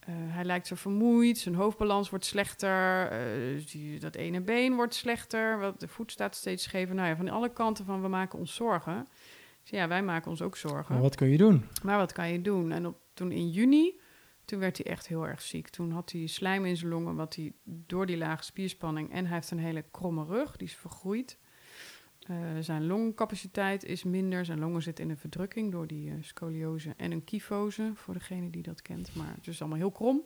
Eh, hij lijkt zo vermoeid, zijn hoofdbalans wordt slechter, eh, die, dat ene been wordt slechter, wat, de voet staat steeds schever. Nou ja, van alle kanten van we maken ons zorgen. Dus ja, wij maken ons ook zorgen. Maar wat kun je doen? Maar wat kan je doen? En op, toen in juni, toen werd hij echt heel erg ziek. Toen had hij slijm in zijn longen, wat hij door die lage spierspanning... en hij heeft een hele kromme rug, die is vergroeid. Eh, zijn longcapaciteit is minder. Zijn longen zitten in een verdrukking door die eh, scoliose en een kyfose, voor degene die dat kent. Maar het is allemaal heel krom.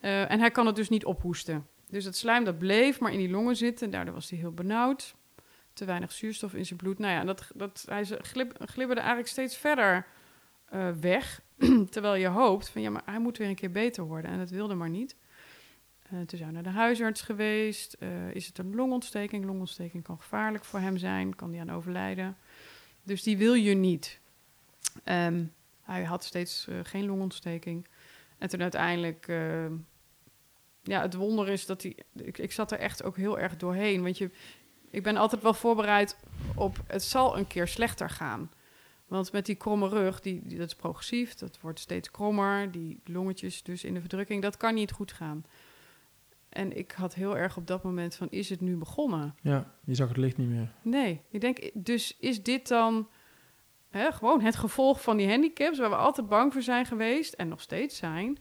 Eh, en hij kan het dus niet ophoesten. Dus het slijm dat bleef maar in die longen zitten. Daardoor was hij heel benauwd. Te weinig zuurstof in zijn bloed. Nou ja, dat, dat, hij glib, glibberde eigenlijk steeds verder weg. [clears throat] Terwijl je hoopt van ja, maar hij moet weer een keer beter worden. En dat wilde maar niet. Eh, toen zijn we naar de huisarts geweest. Eh, is het een longontsteking? Longontsteking kan gevaarlijk voor hem zijn. Kan die aan overlijden. Dus die wil je niet. Ehm, hij had steeds eh, geen longontsteking. En toen uiteindelijk... eh, ja, het wonder is dat hij... Ik, ik zat er echt ook heel erg doorheen. Want je, ik ben altijd wel voorbereid op... Het zal een keer slechter gaan. Want met die kromme rug, die, die, dat is progressief, dat wordt steeds krommer. Die longetjes dus in de verdrukking, dat kan niet goed gaan. En ik had heel erg op dat moment van, is het nu begonnen? Ja, je zag het licht niet meer. Nee, ik denk, dus is dit dan hè, gewoon het gevolg van die handicaps... waar we altijd bang voor zijn geweest en nog steeds zijn...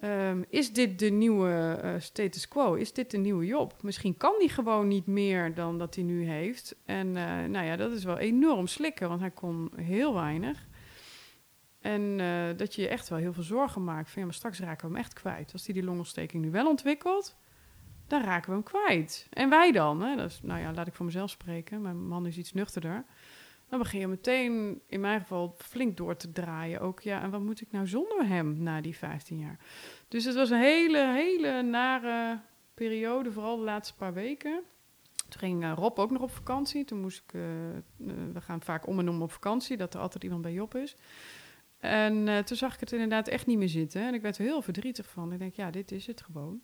Ehm, is dit de nieuwe uh, status quo? Is dit de nieuwe Job? Misschien kan hij gewoon niet meer dan dat hij nu heeft. En uh, nou ja, dat is wel enorm slikken, want hij kon heel weinig. En uh, dat je je echt wel heel veel zorgen maakt. Van ja, maar straks raken we hem echt kwijt. Als hij die longontsteking nu wel ontwikkelt, dan raken we hem kwijt. En wij dan? Hè? Dat is, nou ja, laat ik voor mezelf spreken. Mijn man is iets nuchterder. Dan begin je meteen, in mijn geval, flink door te draaien. Ook ja, en wat moet ik nou zonder hem na die 15 jaar? Dus het was een hele, hele nare periode, vooral de laatste paar weken. Toen ging uh, Rob ook nog op vakantie. Toen moest ik, uh, we gaan vaak om en om op vakantie, dat er altijd iemand bij Job is. En toen zag ik het inderdaad echt niet meer zitten. En ik werd er heel verdrietig van. Ik denk, ja, dit is het gewoon.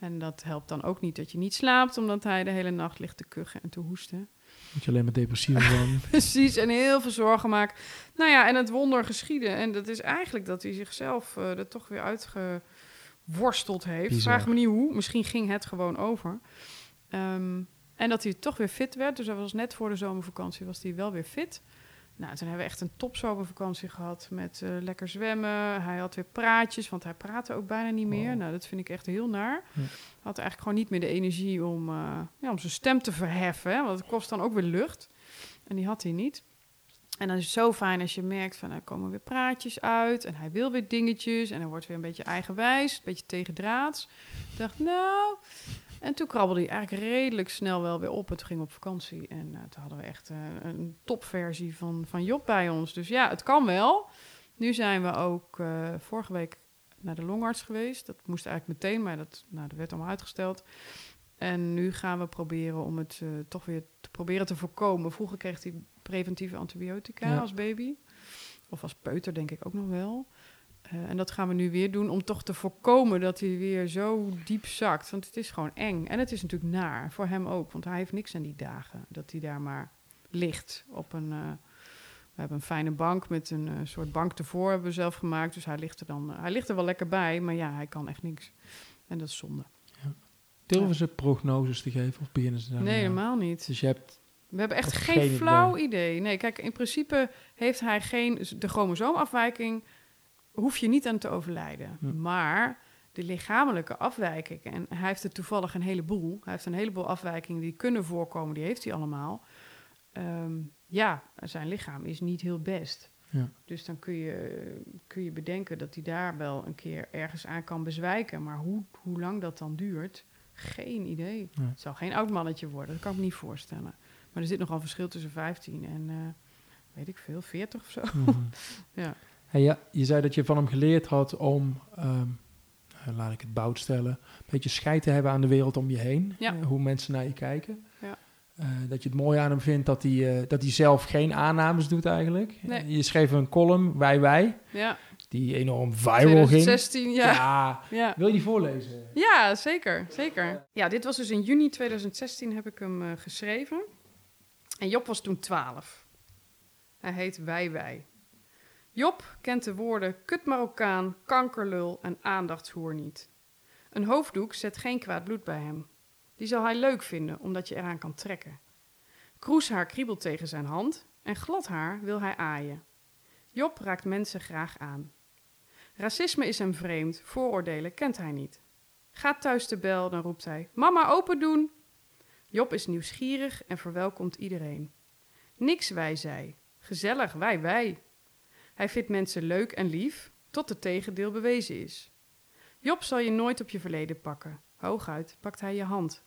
En dat helpt dan ook niet dat je niet slaapt, omdat hij de hele nacht ligt te kuchen en te hoesten. Dat je alleen maar depressief wordt. [laughs] Precies, en heel veel zorgen maakt. Nou ja, en het wonder geschieden. En dat is eigenlijk dat hij zichzelf uh, er toch weer uitgeworsteld heeft. Bizar. Vraag me niet hoe. Misschien ging het gewoon over. Um, en dat hij toch weer fit werd. Dus hij was net voor de zomervakantie was hij wel weer fit. Nou, toen hebben we echt een topzomervakantie gehad met uh, lekker zwemmen. Hij had weer praatjes, want hij praatte ook bijna niet meer. Wow. Nou, dat vind ik echt heel naar. Ja. Had eigenlijk gewoon niet meer de energie om, uh, ja, om zijn stem te verheffen. Hè, want het kost dan ook weer lucht. En die had hij niet. En dan is het zo fijn als je merkt van er komen weer praatjes uit. En hij wil weer dingetjes. En hij wordt weer een beetje eigenwijs, een beetje tegendraads. Ik dacht, nou... En toen krabbelde hij eigenlijk redelijk snel wel weer op. Toen ging op vakantie. En uh, toen hadden we echt uh, een topversie van, van Job bij ons. Dus ja, het kan wel. Nu zijn we ook uh, vorige week naar de longarts geweest. Dat moest eigenlijk meteen, maar dat, nou, dat werd allemaal uitgesteld. En nu gaan we proberen om het toch weer te proberen te voorkomen. Vroeger kreeg hij preventieve antibiotica Ja. als baby. Of als peuter denk ik ook nog wel. Uh, en dat gaan we nu weer doen om toch te voorkomen dat hij weer zo diep zakt. Want het is gewoon eng. En het is natuurlijk naar, voor hem ook. Want hij heeft niks aan die dagen. Dat hij daar maar ligt op een... Uh, we hebben een fijne bank met een uh, soort bank ervoor hebben we zelf gemaakt. Dus hij ligt er dan hij ligt er wel lekker bij. Maar ja, hij kan echt niks. En dat is zonde. Durven ja. ze prognoses te geven of beginnen ze daar? Nee, helemaal niet. Dus je hebt we hebben echt geen, geen flauw idee. idee. Nee, kijk, in principe heeft hij geen... De chromosoomafwijking hoef je niet aan te overlijden. Hm. Maar de lichamelijke afwijkingen... en hij heeft er toevallig een heleboel... hij heeft een heleboel afwijkingen die kunnen voorkomen... die heeft hij allemaal. Um, ja, zijn lichaam is niet heel best. Ja. Dus dan kun je, kun je bedenken dat hij daar wel een keer ergens aan kan bezwijken. Maar hoe, hoe lang dat dan duurt, geen idee. Ja. Het zal geen oud mannetje worden, dat kan ik me niet voorstellen. Maar er zit nogal verschil tussen 15 en, uh, weet ik veel, 40 of zo. Mhm. [laughs] ja. Hey, ja, je zei dat je van hem geleerd had om, um, laat ik het bout stellen, een beetje scheid te hebben aan de wereld om je heen. Ja. Uh, hoe mensen naar je kijken. Ja. Uh, dat je het mooi aan hem vindt dat hij, uh, dat hij zelf geen aannames doet eigenlijk. Nee. Je schreef een column, Wij Wij, Ja. die enorm viral 2016, ging. ja. ja. Ja. Wil je die voorlezen? Ja, zeker, zeker. Ja, dit was dus in juni 2016 heb ik hem geschreven. En Job was toen 12. Hij heet Wij Wij. Job kent de woorden kut Marokkaan, kankerlul en aandachtshoer niet. Een hoofddoek zet geen kwaad bloed bij hem. Die zal hij leuk vinden, omdat je eraan kan trekken. Kroeshaar kriebelt tegen zijn hand en glad haar wil hij aaien. Job raakt mensen graag aan. Racisme is hem vreemd, vooroordelen kent hij niet. Gaat thuis de bel, dan roept hij: Mama, open doen! Job is nieuwsgierig en verwelkomt iedereen. Niks wij zij, gezellig wij wij. Hij vindt mensen leuk en lief, tot het tegendeel bewezen is. Job zal je nooit op je verleden pakken. Hooguit pakt hij je hand.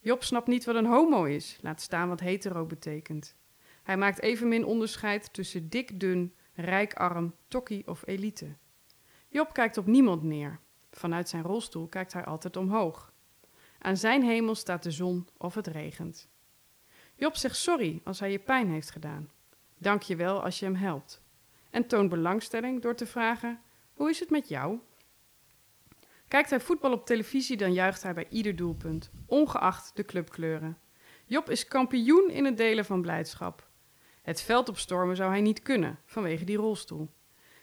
Job snapt niet wat een homo is, laat staan wat hetero betekent. Hij maakt evenmin onderscheid tussen dik, dun, rijk, arm, tokkie of elite. Job kijkt op niemand neer. Vanuit zijn rolstoel kijkt hij altijd omhoog. Aan zijn hemel staat de zon of het regent. Job zegt sorry als hij je pijn heeft gedaan. Dank je wel als je hem helpt. En toont belangstelling door te vragen: Hoe is het met jou? Kijkt hij voetbal op televisie, dan juicht hij bij ieder doelpunt, ongeacht de clubkleuren. Job is kampioen in het delen van blijdschap. Het veld opstormen zou hij niet kunnen, vanwege die rolstoel.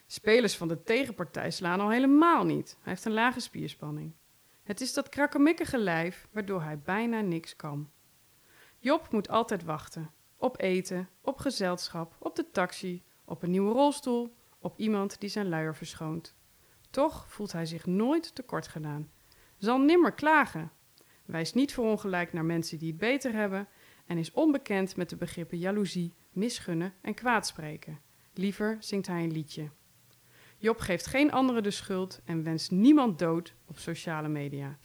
Spelers van de tegenpartij slaan al helemaal niet. Hij heeft een lage spierspanning. Het is dat krakkemikkige lijf waardoor hij bijna niks kan. Job moet altijd wachten. Op eten, op gezelschap, op de taxi, op een nieuwe rolstoel, op iemand die zijn luier verschoont. Toch voelt hij zich nooit tekort gedaan. Zal nimmer klagen. Wijst niet voor ongelijk naar mensen die het beter hebben en is onbekend met de begrippen jaloezie, misgunnen en kwaadspreken. Liever zingt hij een liedje. Job geeft geen anderen de schuld en wenst niemand dood op sociale media.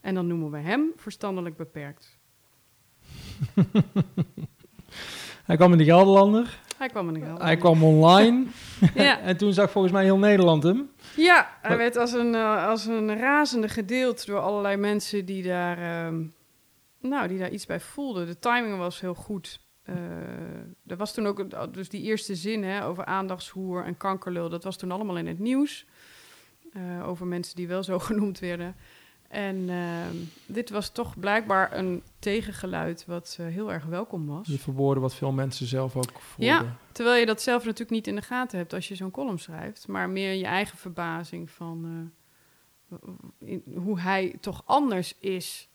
En dan noemen we hem verstandelijk beperkt. [laughs] Hij kwam in de Gelderlander. Hij kwam in de Gelderlander. Hij kwam online. [laughs] Ja. en toen zag volgens mij heel Nederland hem. Ja, hij werd als een, eh, als een razende gedeeld door allerlei mensen die daar, ehm, nou, die daar iets bij voelden. De timing was heel goed. Eh, er was toen ook, een- dus die eerste zin hè, over aandachtshoer en kankerlul, dat was toen allemaal in het nieuws. Eh, over mensen die wel zo [laughs] genoemd werden. En ehm, dit was toch blijkbaar een tegengeluid wat eh, heel erg welkom was. Je verwoorden wat veel mensen zelf ook voelden. Ja. Terwijl je dat zelf natuurlijk niet in de gaten hebt als je zo'n column schrijft, maar meer je eigen verbazing van eh, in, hoe hij toch anders is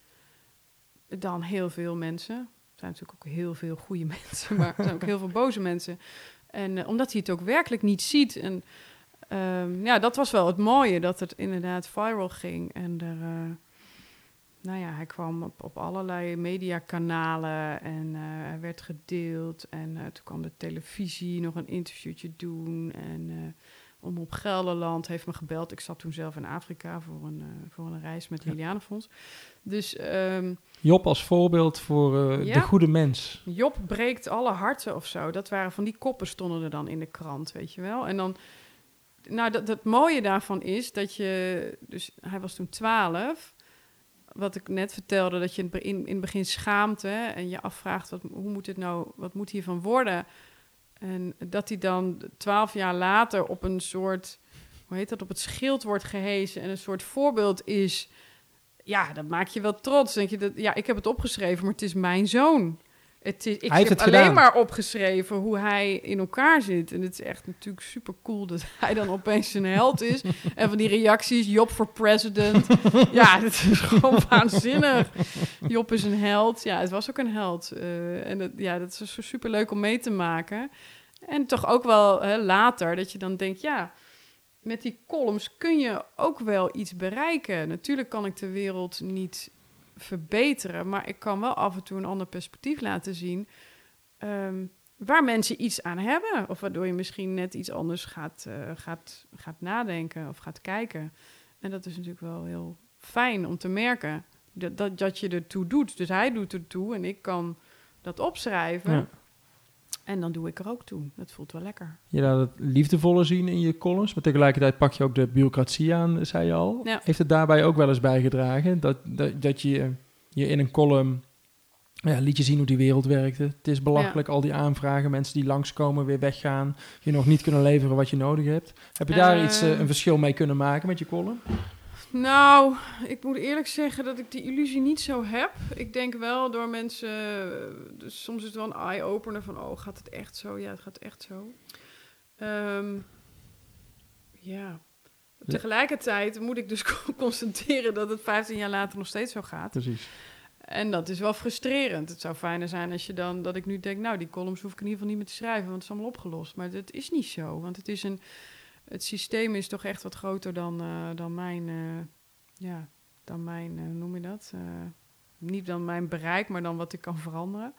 dan heel veel mensen. Er zijn natuurlijk ook heel veel goede [laughs] mensen, maar er zijn ook heel veel boze mensen. En eh, omdat hij het ook werkelijk niet ziet. En ehm, ja, dat was wel het mooie, dat het inderdaad viral ging. En er, eh, nou ja, hij kwam op, op allerlei mediakanalen en hij werd gedeeld. En eh, toen kwam de televisie nog een interviewtje doen. En eh Omroep Gelderland heeft me gebeld. Ik zat toen zelf in Afrika voor een, voor een reis met Ja. Lilianefonds. Dus ehm, Job als voorbeeld voor Ja. de goede mens. Job breekt alle harten of zo. Dat waren van die koppen stonden er dan in de krant, weet je wel. En dan, nou, dat, het mooie daarvan is dat je, dus hij was toen 12. Wat ik net vertelde, dat je in, in, het begin schaamt hè, en je afvraagt, wat, hoe moet het nou, wat moet hiervan worden? En dat hij dan twaalf jaar later op een soort, hoe heet dat, op het schild wordt gehezen en een soort voorbeeld is. Ja, dat maak je wel trots. Denk je dat, ja, ik heb het opgeschreven, maar het is mijn zoon. Het is, ik Hij heb het alleen gedaan. maar opgeschreven hoe hij in elkaar zit. En het is echt natuurlijk super cool dat [laughs] hij dan opeens een held is. en van die reacties, Job voor president. ja, [laughs] dat is gewoon [laughs] waanzinnig. Job is een held. Ja, het was ook een held. Eh, en dat, ja, dat is zo super leuk om mee te maken. En toch ook wel hè, later dat je dan denkt, ja, met die columns kun je ook wel iets bereiken. Natuurlijk kan ik de wereld niet verbeteren, maar ik kan wel af en toe een ander perspectief laten zien. ehm, waar mensen iets aan hebben. Of waardoor je misschien net iets anders gaat, eh, gaat, gaat nadenken of gaat kijken. En dat is natuurlijk wel heel fijn om te merken dat, dat, dat je ertoe doet. Dus hij doet ertoe en ik kan dat opschrijven. En dan doe ik er ook toe. Dat voelt wel lekker. Je laat het liefdevolle zien in je columns, maar tegelijkertijd pak je ook de bureaucratie aan, zei je al. Ja. Heeft het daarbij ook wel eens bijgedragen dat, dat, dat je je in een column ja, liet je zien hoe die wereld werkte? Het is belachelijk, al die aanvragen, mensen die langskomen, weer weggaan, je nog niet kunnen leveren wat je nodig hebt. Heb je daar Eh. iets, eh, een verschil mee kunnen maken met je column? Nou, ik moet eerlijk zeggen dat ik die illusie niet zo heb. Ik denk wel door mensen, dus soms is het wel een eye-opener van, oh, gaat het echt zo? Ja, het gaat echt zo. Ehm, ja. Tegelijkertijd moet ik dus [laughs] constateren dat het 15 jaar later nog steeds zo gaat. Precies. En dat is wel frustrerend. Het zou fijner zijn als je dan, dat ik nu denk, nou, die columns hoef ik in ieder geval niet meer te schrijven, want het is allemaal opgelost. Maar dat is niet zo, want het is een, het systeem is toch echt wat groter dan, eh, dan mijn, eh, ja, dan mijn, eh, hoe noem je dat? Niet dan mijn bereik, maar dan wat ik kan veranderen.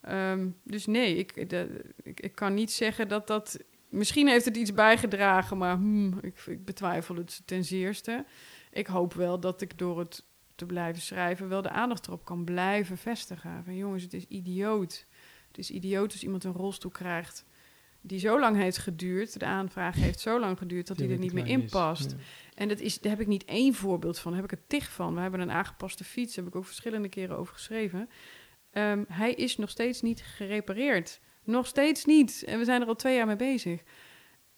Ehm, dus nee, ik, ik, kan niet zeggen dat dat. Misschien heeft het iets bijgedragen, maar hmm, ik, ik betwijfel het ten zeerste. Ik hoop wel dat ik door het te blijven schrijven wel de aandacht erop kan blijven vestigen. Jongens, het is idioot. Het is idioot als iemand een rolstoel krijgt die zo lang heeft geduurd. De aanvraag heeft zo lang geduurd dat hij er niet meer in past. En dat is, daar heb ik niet één voorbeeld van. Daar heb ik het tig van. We hebben een aangepaste fiets. Daar heb ik ook verschillende keren over geschreven. Ehm, hij is nog steeds niet gerepareerd. Nog steeds niet. En we zijn er al twee jaar mee bezig.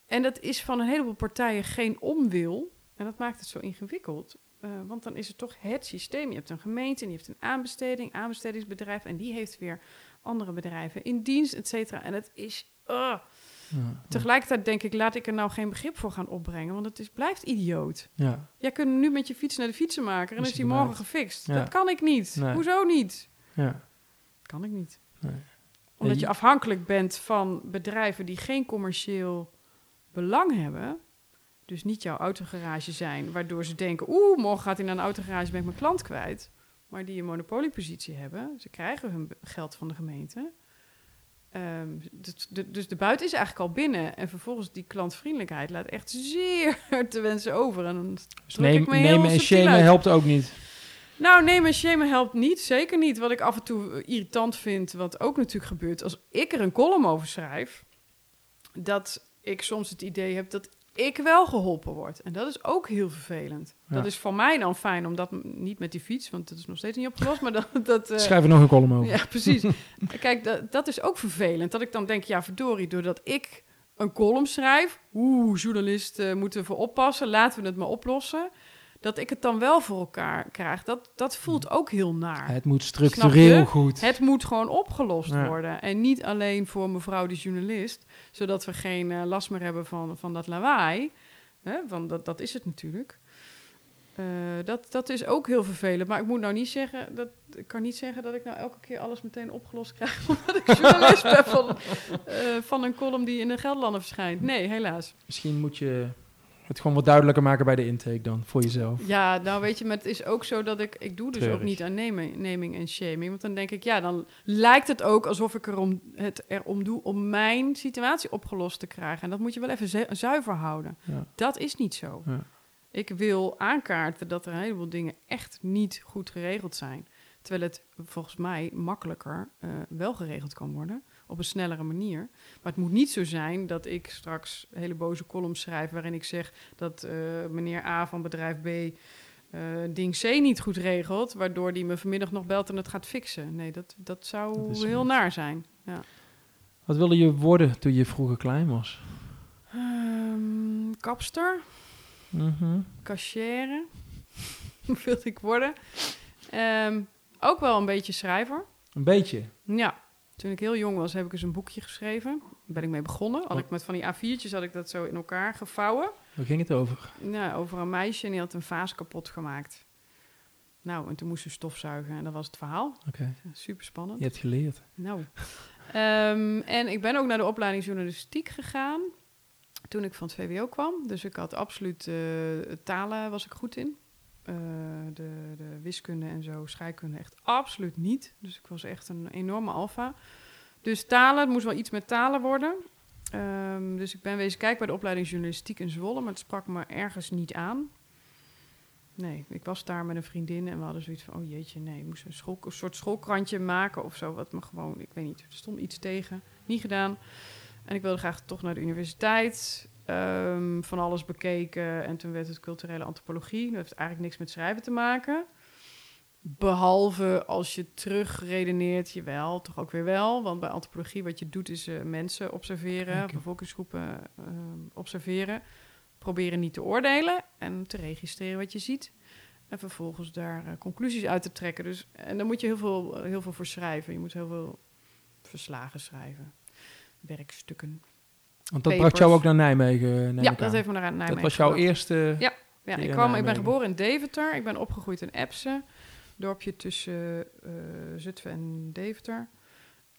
En dat is van een heleboel partijen geen onwil. En dat maakt het zo ingewikkeld. Eh, want dan is het toch het systeem. Je hebt een gemeente en die heeft een aanbesteding, aanbestedingsbedrijf. En die heeft weer andere bedrijven in dienst, et cetera. En het is... ah. Ja. Tegelijkertijd denk ik, laat ik er nou geen begrip voor gaan opbrengen, want het is, blijft idioot. Ja. Jij kunt nu met je fiets naar de fietsenmaker en Is is die morgen gefixt. Ja. Dat kan ik niet. Nee. Hoezo niet? Ja. Kan ik niet. Nee. Omdat je afhankelijk bent van bedrijven die geen commercieel belang hebben. Dus niet jouw autogarage zijn, waardoor ze denken: oeh, morgen gaat hij naar een autogarage, ben ik mijn klant kwijt. Maar die een monopoliepositie hebben. Ze krijgen hun geld van de gemeente. Ehm, dus, de, dus de buiten is eigenlijk al binnen. En vervolgens die klantvriendelijkheid laat echt zeer [laughs] te wensen over. En dan Dus neem, nemen en shamen helpt ook niet. Nou, nee, maar shamen helpt niet. Zeker niet. Wat ik af en toe eh, irritant vind, wat ook natuurlijk gebeurt... als ik er een column over schrijf... dat ik soms het idee heb dat ik wel geholpen word. En dat is ook heel vervelend. Ja. Dat is voor mij dan fijn, omdat niet met die fiets... want dat is nog steeds niet opgelost, maar dat... [laughs] dat Schrijf er nog een column over. ja, precies. [laughs] Kijk, dat, dat is ook vervelend. Dat ik dan denk, ja, verdorie, doordat ik een column schrijf... oeh, journalisten moeten ervoor oppassen, laten we het maar oplossen... dat ik het dan wel voor elkaar krijg, dat, dat voelt ook heel naar. Het moet structureel goed. Het moet gewoon opgelost Ja. worden. En niet alleen voor mevrouw de journalist, zodat we geen eh, last meer hebben van, van dat lawaai. Hè? Want dat, dat is het natuurlijk. Eh, dat, dat is ook heel vervelend. Maar ik moet nou niet zeggen, dat, ik kan niet zeggen dat ik nou elke keer alles meteen opgelost krijg. [laughs] Omdat ik journalist ben van, eh, van een column die in de Gelderlander verschijnt. Nee, helaas. Misschien moet je het gewoon wat duidelijker maken bij de intake dan, voor jezelf. Ja, nou weet je, maar het is ook zo dat ik... Ik doe dus Treurig. ook niet aan naming, naming en shaming. Want dan denk ik, ja, dan lijkt het ook alsof ik erom, het erom doe... om mijn situatie opgelost te krijgen. En dat moet je wel even zu- zuiver houden. Ja. Dat is niet zo. Ja. Ik wil aankaarten dat er een heleboel dingen echt niet goed geregeld zijn. Terwijl het volgens mij makkelijker eh, wel geregeld kan worden. Op een snellere manier. Maar het moet niet zo zijn dat ik straks hele boze columns schrijf... waarin ik zeg dat eh, meneer A van bedrijf B... eh, ding C niet goed regelt, waardoor die me vanmiddag nog belt en het gaat fixen. Nee, dat, dat zou Dat heel naar zijn. Ja. Wat wilde je worden toen je vroeger klein was? Ehm, kapster. Mhm. Cachère [laughs] wilde ik worden. Ehm, ook wel een beetje schrijver. Een beetje. Ja, toen ik heel jong was, heb ik eens een boekje geschreven. Daar ben ik mee begonnen. Had ik met van die A4'tjes had ik dat zo in elkaar gevouwen. Waar ging het over? Nou, over een meisje en die had een vaas kapot gemaakt. Nou, en toen moest ze stofzuigen en dat was het verhaal. Oké, Super spannend. je hebt geleerd. Nou. [laughs] Ehm, en ik ben ook naar de opleiding journalistiek gegaan toen ik van het VWO kwam. Dus ik had absoluut eh, talen was ik goed in. Eh, de, de wiskunde en zo, scheikunde echt absoluut niet. Dus ik was echt een enorme alfa. Dus talen, het moest wel iets met talen worden. Ehm, dus ik ben wezen kijken bij de opleiding journalistiek in Zwolle, maar het sprak me ergens niet aan. Nee, ik was daar met een vriendin en we hadden zoiets van, oh jeetje, nee, ik moest een, school, een soort schoolkrantje maken of zo, wat me gewoon, ik weet niet, er stond iets tegen, niet gedaan. En ik wilde graag toch naar de universiteit, ehm, van alles bekeken en toen werd het culturele antropologie. Dat heeft eigenlijk niks met schrijven te maken. Behalve als je terugredeneert, jawel, toch ook weer wel. Want bij antropologie wat je doet is eh, mensen observeren, Kijken. bevolkingsgroepen eh, observeren. Proberen niet te oordelen en te registreren wat je ziet. En vervolgens daar eh, conclusies uit te trekken. Dus, en daar moet je heel veel, heel veel voor schrijven. Je moet heel veel verslagen schrijven. Werkstukken. Want dat Papers. bracht jou ook naar Nijmegen, neem ja, dat heeft me naar Nijmegen Dat was jouw gebracht. eerste... Ja. Ik, kwam, ik ben geboren in Deventer. Ik ben opgegroeid in Epse. Dorpje tussen eh Zutphen en Deventer.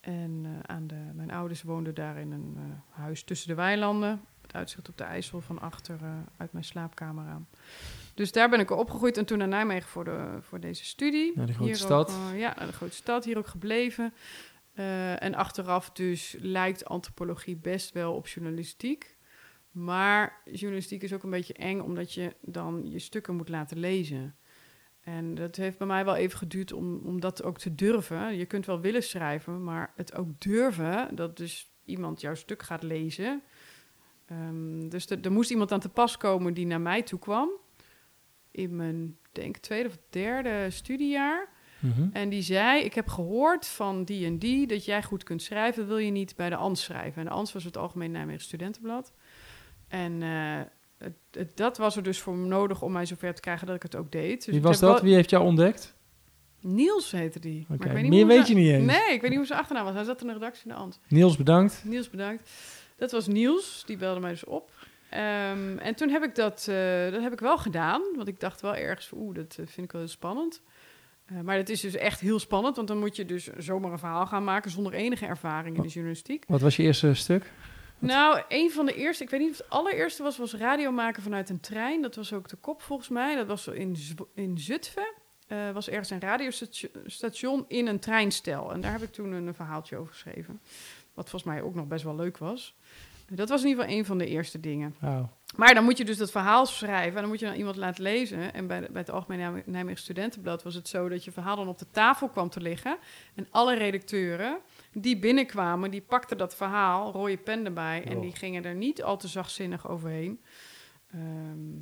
En eh, aan de, mijn ouders woonden daar in een eh, huis tussen de weilanden. Het uitzicht op de IJssel van achter eh, uit mijn slaapkamer aan. Dus daar ben ik opgegroeid en toen naar Nijmegen voor, de, voor deze studie. Naar de grote Hier stad. Ook, eh, ja, naar de grote stad. Hier ook gebleven. Eh, en achteraf dus lijkt antropologie best wel op journalistiek. Maar journalistiek is ook een beetje eng, omdat je dan je stukken moet laten lezen. En dat heeft bij mij wel even geduurd om, om dat ook te durven. Je kunt wel willen schrijven, maar het ook durven, dat dus iemand jouw stuk gaat lezen. Ehm, dus er er moest iemand aan te pas komen die naar mij toe kwam. In mijn, denk tweede of derde studiejaar. Mhm. En die zei, ik heb gehoord van die en die dat jij goed kunt schrijven. Wil je niet bij de ANS schrijven? En de ANS was het Algemeen Nijmegen Studentenblad. En eh, het, het- dat was er dus voor nodig om mij zover te krijgen dat ik het ook deed. Dus Wie was dat? wel- Wie heeft jou ontdekt? Niels heette die. Maar ik weet niet meer weet ze- je niet eens. Nee, ik weet niet hoe zijn achternaam was. Hij zat in de redactie in de ANS. Niels, bedankt. Niels, bedankt. Dat was Niels, die belde mij dus op. Ehm, en toen heb ik dat, eh, dat heb ik wel gedaan, want ik dacht wel ergens, oeh, dat eh, vind ik wel heel spannend. Eh, maar het is dus echt heel spannend, want dan moet je dus zomaar een verhaal gaan maken zonder enige ervaring in de journalistiek. Wat was je eerste stuk? Nou, een van de eerste, ik weet niet of het allereerste was, was radio maken vanuit een trein. Dat was ook de kop volgens mij. Dat was in, Z- in Zutphen. Eh, was ergens een radiostation in een treinstel. En daar heb ik toen een verhaaltje over geschreven. Wat volgens mij ook nog best wel leuk was. Dat was in ieder geval een van de eerste dingen. Maar dan moet je dus dat verhaal schrijven en dan moet je dan iemand laten lezen. En bij, de- bij het Algemeen Nijme- Nijmegen Studentenblad was het zo dat je verhaal dan op de tafel kwam te liggen. En alle redacteuren die binnenkwamen, die pakten dat verhaal, rode pen erbij. En die gingen er niet al te zachtzinnig overheen. Ehm,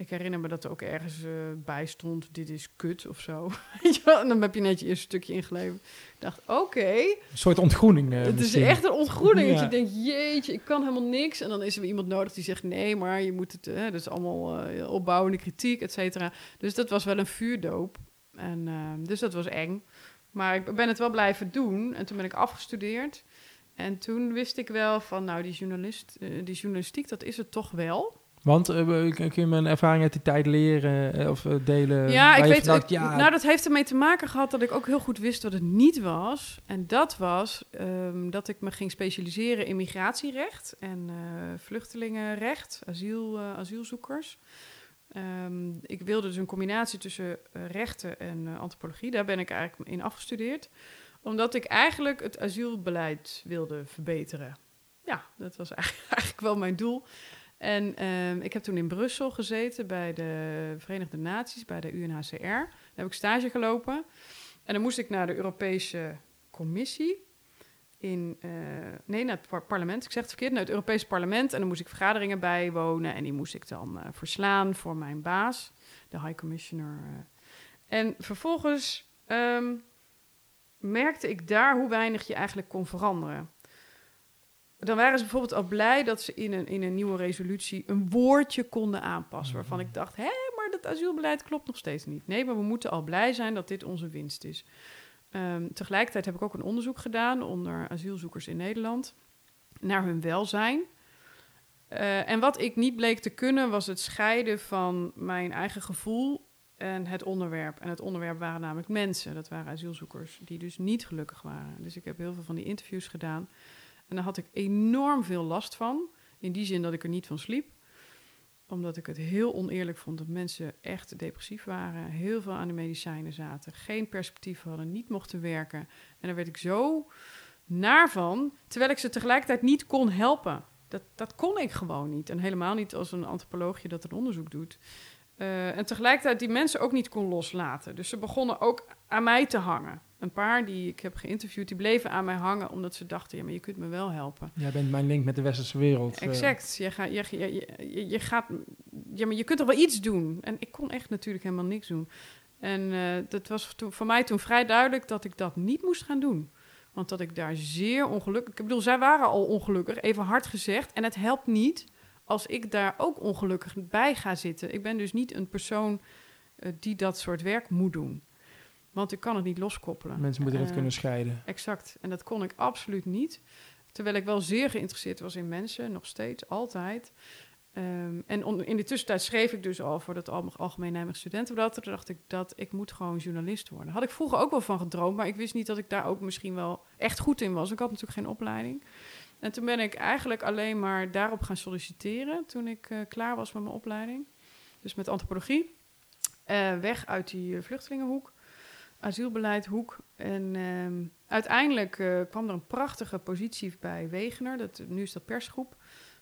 ik herinner me dat er ook ergens eh, bij stond, dit is kut of zo. [laughs] En dan heb je net je eerste stukje ingeleverd. Ik dacht, oké, Een soort ontgroening. eh, het is echt een ontgroening. Dat je denkt, jeetje, ik kan helemaal niks. En dan is er weer iemand nodig die zegt, nee, maar je moet het... Hè, dat is allemaal eh, opbouwende kritiek, et cetera. Dus dat was wel een vuurdoop. En, eh, dus dat was eng. Maar ik ben het wel blijven doen. En toen ben ik afgestudeerd. En toen wist ik wel van, nou, die, journalist, eh, die journalistiek, dat is het toch wel. Want eh, kun je mijn ervaring uit die tijd leren eh, of eh, delen? Ja, ik weet. ik- ja, Nou, dat heeft ermee te maken gehad dat ik ook heel goed wist wat het niet was. En dat was ehm, dat ik me ging specialiseren in migratierecht en vluchtelingenrecht, asiel, asielzoekers. Ehm, ik wilde dus een combinatie tussen rechten en antropologie. Daar ben ik eigenlijk in afgestudeerd, omdat ik eigenlijk het asielbeleid wilde verbeteren. Ja, dat was eigenlijk, [laughs] eigenlijk wel mijn doel. En ehm, ik heb toen in Brussel gezeten bij de Verenigde Naties, bij de UNHCR. Daar heb ik stage gelopen. En dan moest ik naar de Europese Commissie. In, eh, nee, naar het par- parlement. Ik zeg het verkeerd, naar het Europese parlement. En dan moest ik vergaderingen bijwonen. En die moest ik dan eh, verslaan voor mijn baas, de High Commissioner. eh. En vervolgens ehm, merkte ik daar hoe weinig je eigenlijk kon veranderen. Dan waren ze bijvoorbeeld al blij dat ze in een, in een nieuwe resolutie een woordje konden aanpassen. Waarvan ik dacht, hé, maar dat asielbeleid klopt nog steeds niet. Nee, maar we moeten al blij zijn dat dit onze winst is. Ehm, tegelijkertijd heb ik ook een onderzoek gedaan onder asielzoekers in Nederland naar hun welzijn. Eh, en wat ik niet bleek te kunnen was het scheiden van mijn eigen gevoel en het onderwerp. En het onderwerp waren namelijk mensen. Dat waren asielzoekers die dus niet gelukkig waren. Dus ik heb heel veel van die interviews gedaan. En daar had ik enorm veel last van. In die zin dat ik er niet van sliep. Omdat ik het heel oneerlijk vond dat mensen echt depressief waren. Heel veel aan de medicijnen zaten. Geen perspectief hadden. Niet mochten werken. En daar werd ik zo naar van. Terwijl ik ze tegelijkertijd niet kon helpen. Dat, dat kon ik gewoon niet. En helemaal niet als een antropoloogje dat een onderzoek doet. Eh, en tegelijkertijd die mensen ook niet kon loslaten. Dus ze begonnen ook aan mij te hangen. Een paar die ik heb geïnterviewd, die bleven aan mij hangen... omdat ze dachten, ja, maar je kunt me wel helpen. Jij bent mijn link met de westerse wereld. eh. Exact. Je, gaat, je, je, je, je gaat... Ja, maar je kunt toch wel iets doen? En ik kon echt natuurlijk helemaal niks doen. En eh, dat was toen, voor mij toen vrij duidelijk dat ik dat niet moest gaan doen. Want dat ik daar zeer ongelukkig... Ik bedoel, zij waren al ongelukkig, even hard gezegd. En het helpt niet als ik daar ook ongelukkig bij ga zitten. Ik ben dus niet een persoon eh, die dat soort werk moet doen. Want ik kan het niet loskoppelen. Mensen moeten het Eh, kunnen scheiden. Exact. En dat kon ik absoluut niet. Terwijl ik wel zeer geïnteresseerd was in mensen, nog steeds, altijd. Ehm, en on- in de tussentijd schreef ik dus al voor Al- Algemeen Nijmegen Studentenblad. Toen dacht ik dat ik moet gewoon journalist worden. Had ik vroeger ook wel van gedroomd, maar ik wist niet dat ik daar ook misschien wel echt goed in was. Ik had natuurlijk geen opleiding. En toen ben ik eigenlijk alleen maar daarop gaan solliciteren toen ik eh, klaar was met mijn opleiding. Dus met antropologie. Eh, weg uit die vluchtelingenhoek asielbeleidhoek. En ehm, uiteindelijk eh, kwam er een prachtige positie bij Wegener. Dat, nu is dat persgroep.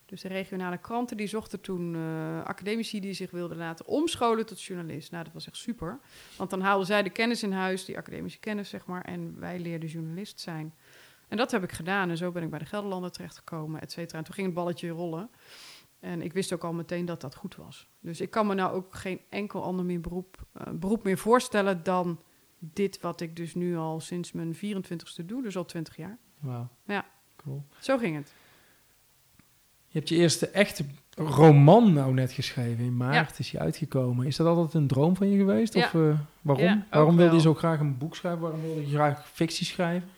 Dus de regionale kranten die zochten toen eh, academici die zich wilden laten omscholen tot journalist. Nou, dat was echt super. Want dan haalden zij de kennis in huis, die academische kennis, zeg maar. En wij leerden journalist zijn. En dat heb ik gedaan. En zo ben ik bij de Gelderlander terechtgekomen, et cetera. En toen ging het balletje rollen. En ik wist ook al meteen dat dat goed was. Dus ik kan me nou ook geen enkel ander meer beroep, eh, beroep meer voorstellen dan dit wat ik dus nu al sinds mijn 24ste doe, dus al 20 jaar. Wauw. Ja. Cool. Zo ging het. Je hebt je eerste echte roman nou net geschreven. In maart Ja. is die uitgekomen. Is dat altijd een droom van je geweest? Ja. Of eh, waarom? Ja, waarom wilde je zo graag een boek schrijven? Waarom wilde je graag fictie schrijven?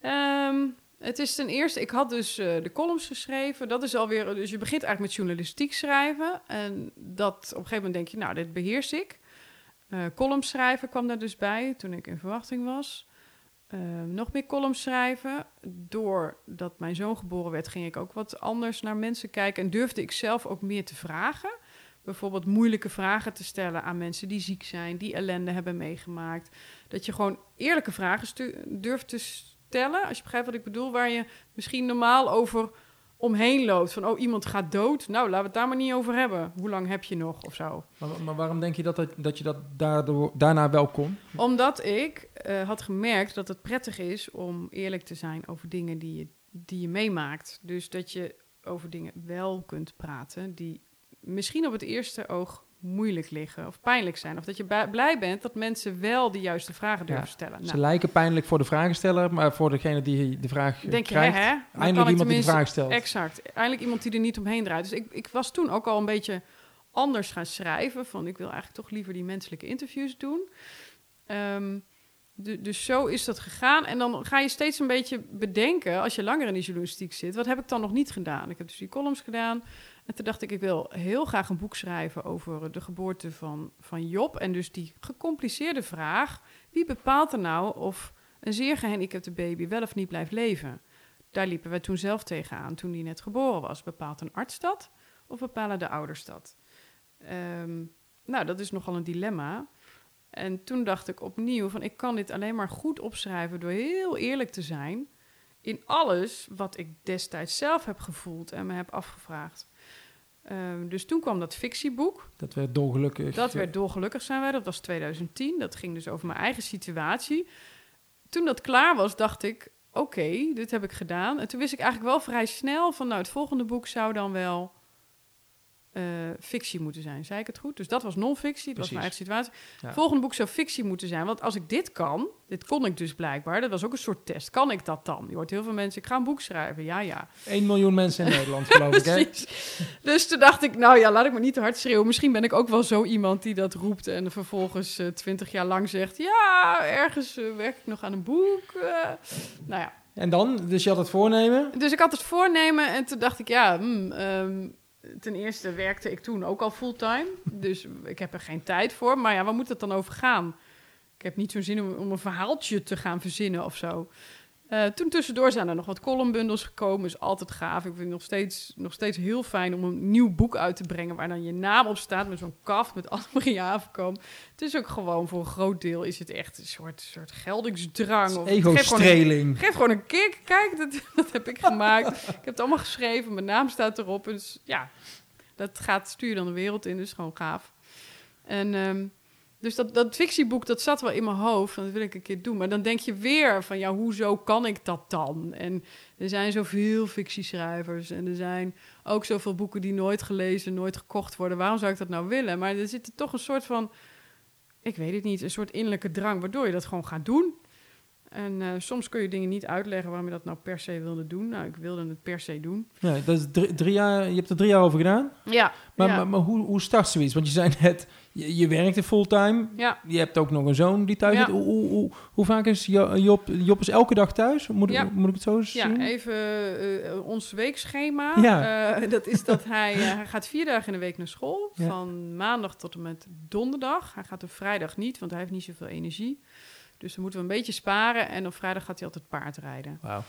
Ehm, Het is ten eerste, ik had dus eh, de columns geschreven. Dat is alweer, dus je begint eigenlijk met journalistiek schrijven. En dat op een gegeven moment denk je, nou, dit beheers ik. Uh, schrijven kwam daar dus bij toen ik in verwachting was. Uh, nog meer columns schrijven. Doordat mijn zoon geboren werd, ging ik ook wat anders naar mensen kijken. En durfde ik zelf ook meer te vragen. Bijvoorbeeld moeilijke vragen te stellen aan mensen die ziek zijn, die ellende hebben meegemaakt. Dat je gewoon eerlijke vragen durft te stellen, als je begrijpt wat ik bedoel, waar je misschien normaal over omheen loopt. Van, oh, iemand gaat dood. Nou, laten we het daar maar niet over hebben. Hoe lang heb je nog of zo? Maar, maar waarom denk je dat, dat, dat je dat daardoor, daarna wel kon? Omdat ik uh, had gemerkt dat het prettig is om eerlijk te zijn over dingen die je, die je meemaakt. Dus dat je over dingen wel kunt praten die misschien op het eerste oog moeilijk liggen of pijnlijk zijn. Of dat je blij bent dat mensen wel de juiste vragen durven stellen. Nou. Ze lijken pijnlijk voor de vragensteller, maar voor degene die de vraag Denk krijgt, je, hè? eindelijk iemand die de vraag stelt. Exact, eindelijk iemand die er niet omheen draait. Dus ik, ik was toen ook al een beetje anders gaan schrijven. Van ik wil eigenlijk toch liever die menselijke interviews doen. Ehm, dus zo is dat gegaan. En dan ga je steeds een beetje bedenken, als je langer in die journalistiek zit, wat heb ik dan nog niet gedaan? Ik heb dus die columns gedaan. En toen dacht ik, ik wil heel graag een boek schrijven over de geboorte van, van Job. En dus die gecompliceerde vraag, wie bepaalt er nou of een zeer gehandicapte baby wel of niet blijft leven? Daar liepen we toen zelf tegenaan, toen die net geboren was. Bepaalt een arts dat of bepalen de ouders dat? Ehm, nou, dat is nogal een dilemma. En toen dacht ik opnieuw van, ik kan dit alleen maar goed opschrijven door heel eerlijk te zijn in alles wat ik destijds zelf heb gevoeld en me heb afgevraagd. Um, dus toen kwam dat fictieboek. Dat werd dolgelukkig. Dat werd dolgelukkig zijn wij. Dat was 2010. Dat ging dus over mijn eigen situatie. Toen dat klaar was, dacht ik... Oké, dit heb ik gedaan. En toen wist ik eigenlijk wel vrij snel van... Nou, het volgende boek zou dan wel uh, fictie moeten zijn. Zei ik het goed? Dus dat was non-fictie, dat was mijn eigen situatie. Volgende boek zou fictie moeten zijn. Want als ik dit kan, dit kon ik dus blijkbaar, dat was ook een soort test. Kan ik dat dan? Je hoort heel veel mensen, ik ga een boek schrijven. Ja, ja. 1 miljoen mensen in [laughs] Nederland, geloof ik. Hè? Dus toen dacht ik, nou ja, laat ik me niet te hard schreeuwen. Misschien ben ik ook wel zo iemand die dat roept en vervolgens eh, twintig jaar lang zegt... ja, ergens uh, werk ik nog aan een boek. nou ja. En dan? Dus je had het voornemen? Dus ik had het voornemen en toen dacht ik, ja... Hmm, ehm, ten eerste werkte ik toen ook al fulltime. Dus ik heb er geen tijd voor. Maar ja, waar moet het dan over gaan? Ik heb niet zo'n zin om, om, een verhaaltje te gaan verzinnen of zo. Uh, toen tussendoor zijn er nog wat columnbundels gekomen. Is altijd gaaf. Ik vind het nog steeds, nog steeds heel fijn om een nieuw boek uit te brengen... waar dan je naam op staat met zo'n kaf met Annemarie Havenkamp. Het is ook gewoon voor een groot deel is het echt een soort, soort geldingsdrang. Ego-streling. Geef, gewoon een kick. Kijk, dat, [laughs] dat heb ik gemaakt. ik heb het allemaal geschreven. Mijn naam staat erop. Dus ja, dat gaat, stuur dan de wereld in. Dus gewoon gaaf. En... Um, dus dat, dat fictieboek, dat zat wel in mijn hoofd. dat wil ik een keer doen. Maar dan denk je weer van, ja, hoezo kan ik dat dan? En er zijn zoveel fictieschrijvers. En er zijn ook zoveel boeken die nooit gelezen, nooit gekocht worden. Waarom zou ik dat nou willen? Maar er zit toch een soort van, ik weet het niet, een soort innerlijke drang... waardoor je dat gewoon gaat doen. En uh, soms kun je dingen niet uitleggen waarom je dat nou per se wilde doen. Nou, ik wilde het per se doen. Ja, dat is drie, drie jaar, je hebt er drie jaar over gedaan? Ja. Maar, ja. maar, maar, hoe, hoe start zoiets? Want je zei net, je, je werkte fulltime. Ja. Je hebt ook nog een zoon die thuis ja. zit. Hoe, hoe, hoe, hoe, vaak is Job... Job is elke dag thuis? Moet, ja. moet ik het zo zien? Ja, even uh, ons weekschema. Ja. Uh, dat is dat hij, hij gaat vier dagen in de week naar school. Van maandag tot en met donderdag. Hij gaat op vrijdag niet, want hij heeft niet zoveel energie. Dus dan moeten we een beetje sparen. En op vrijdag gaat hij altijd paardrijden. Wauw.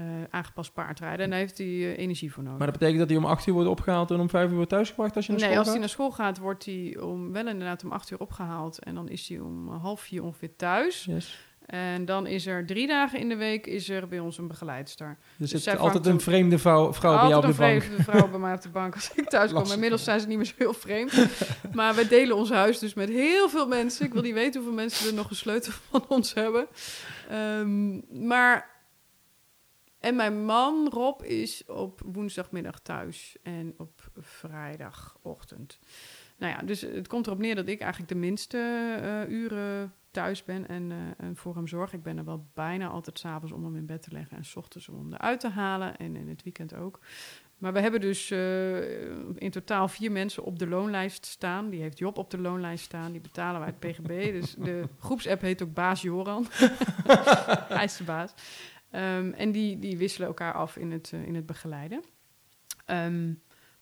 Uh, aangepast paardrijden. En daar heeft hij uh, energie voor nodig. Maar dat betekent dat hij om 8 uur wordt opgehaald en om 5 uur wordt thuisgebracht als je naar nee, school gaat? Nee, als hij naar school gaat, wordt hij om, wel inderdaad om 8 uur opgehaald. En dan is hij om half vier ongeveer thuis. Yes. En dan is er drie dagen in de week is er bij ons een begeleidster. Dus, dus er altijd een vreemde vrouw, vrouw bij jou op de bank? Altijd een vreemde vrouw bij mij op de bank als ik thuis kom. Inmiddels zijn ze niet meer zo heel vreemd. [laughs] maar we delen ons huis dus met heel veel mensen. Ik wil niet weten hoeveel mensen er nog een sleutel [laughs] van ons hebben. Um, maar... En mijn man, Rob, is op woensdagmiddag thuis en op vrijdagochtend. Nou ja, dus het komt erop neer dat ik eigenlijk de minste uh, uren thuis ben en, uh, en, voor hem zorg. Ik ben er wel bijna altijd s'avonds om hem in bed te leggen en s ochtends om hem eruit te halen en in het weekend ook. Maar we hebben dus uh, in totaal vier mensen op de loonlijst staan. Die heeft Job op de loonlijst staan. Die betalen wij het PGB. [laughs] Dus de groepsapp heet ook Baas Joran. [laughs] Hij is de baas. Ehm, en die, die wisselen elkaar af in het, eh, in het begeleiden. Ehm,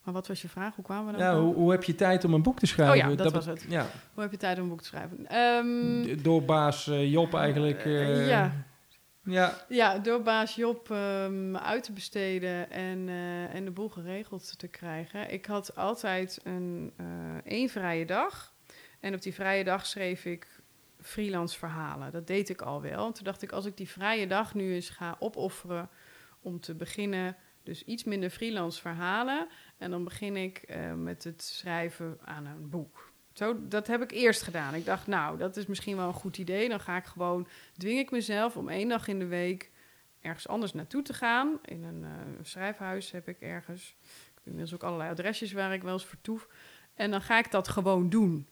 maar wat was je vraag? Hoe kwamen we daar? Ja, hoe, hoe heb je tijd om een boek te schrijven? Oh ja, dat was het. Ja, Hoe heb je tijd om een boek te schrijven? Ehm, door baas eh, Job eigenlijk. Eh, eh, ja. Ja, Ja, door baas Job ehm, uit te besteden en, eh, en de boel geregeld te krijgen. Ik had altijd een eh, één vrije dag. En op die vrije dag schreef ik freelance verhalen. Dat deed ik al wel. En toen dacht ik, als ik die vrije dag nu eens ga opofferen om te beginnen... dus iets minder freelance verhalen... en dan begin ik eh, met het schrijven aan een boek. Zo, dat heb ik eerst gedaan. Ik dacht, nou, dat is misschien wel een goed idee. Dan ga ik gewoon dwing ik mezelf om één dag in de week ergens anders naartoe te gaan. In een eh, schrijfhuis heb ik ergens. Ik heb inmiddels ook allerlei adresjes waar ik wel eens vertoef. En dan ga ik dat gewoon doen.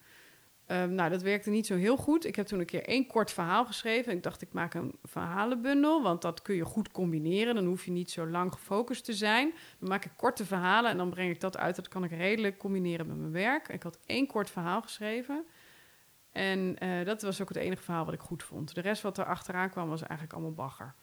Ehm, nou, dat werkte niet zo heel goed. Ik heb toen een keer één kort verhaal geschreven. Ik dacht, ik maak een verhalenbundel, want dat kun je goed combineren. Dan hoef je niet zo lang gefocust te zijn. Dan maak ik korte verhalen en dan breng ik dat uit. Dat kan ik redelijk combineren met mijn werk. Ik had één kort verhaal geschreven. En eh, dat was ook het enige verhaal wat ik goed vond. De rest wat er achteraan kwam was eigenlijk allemaal bagger.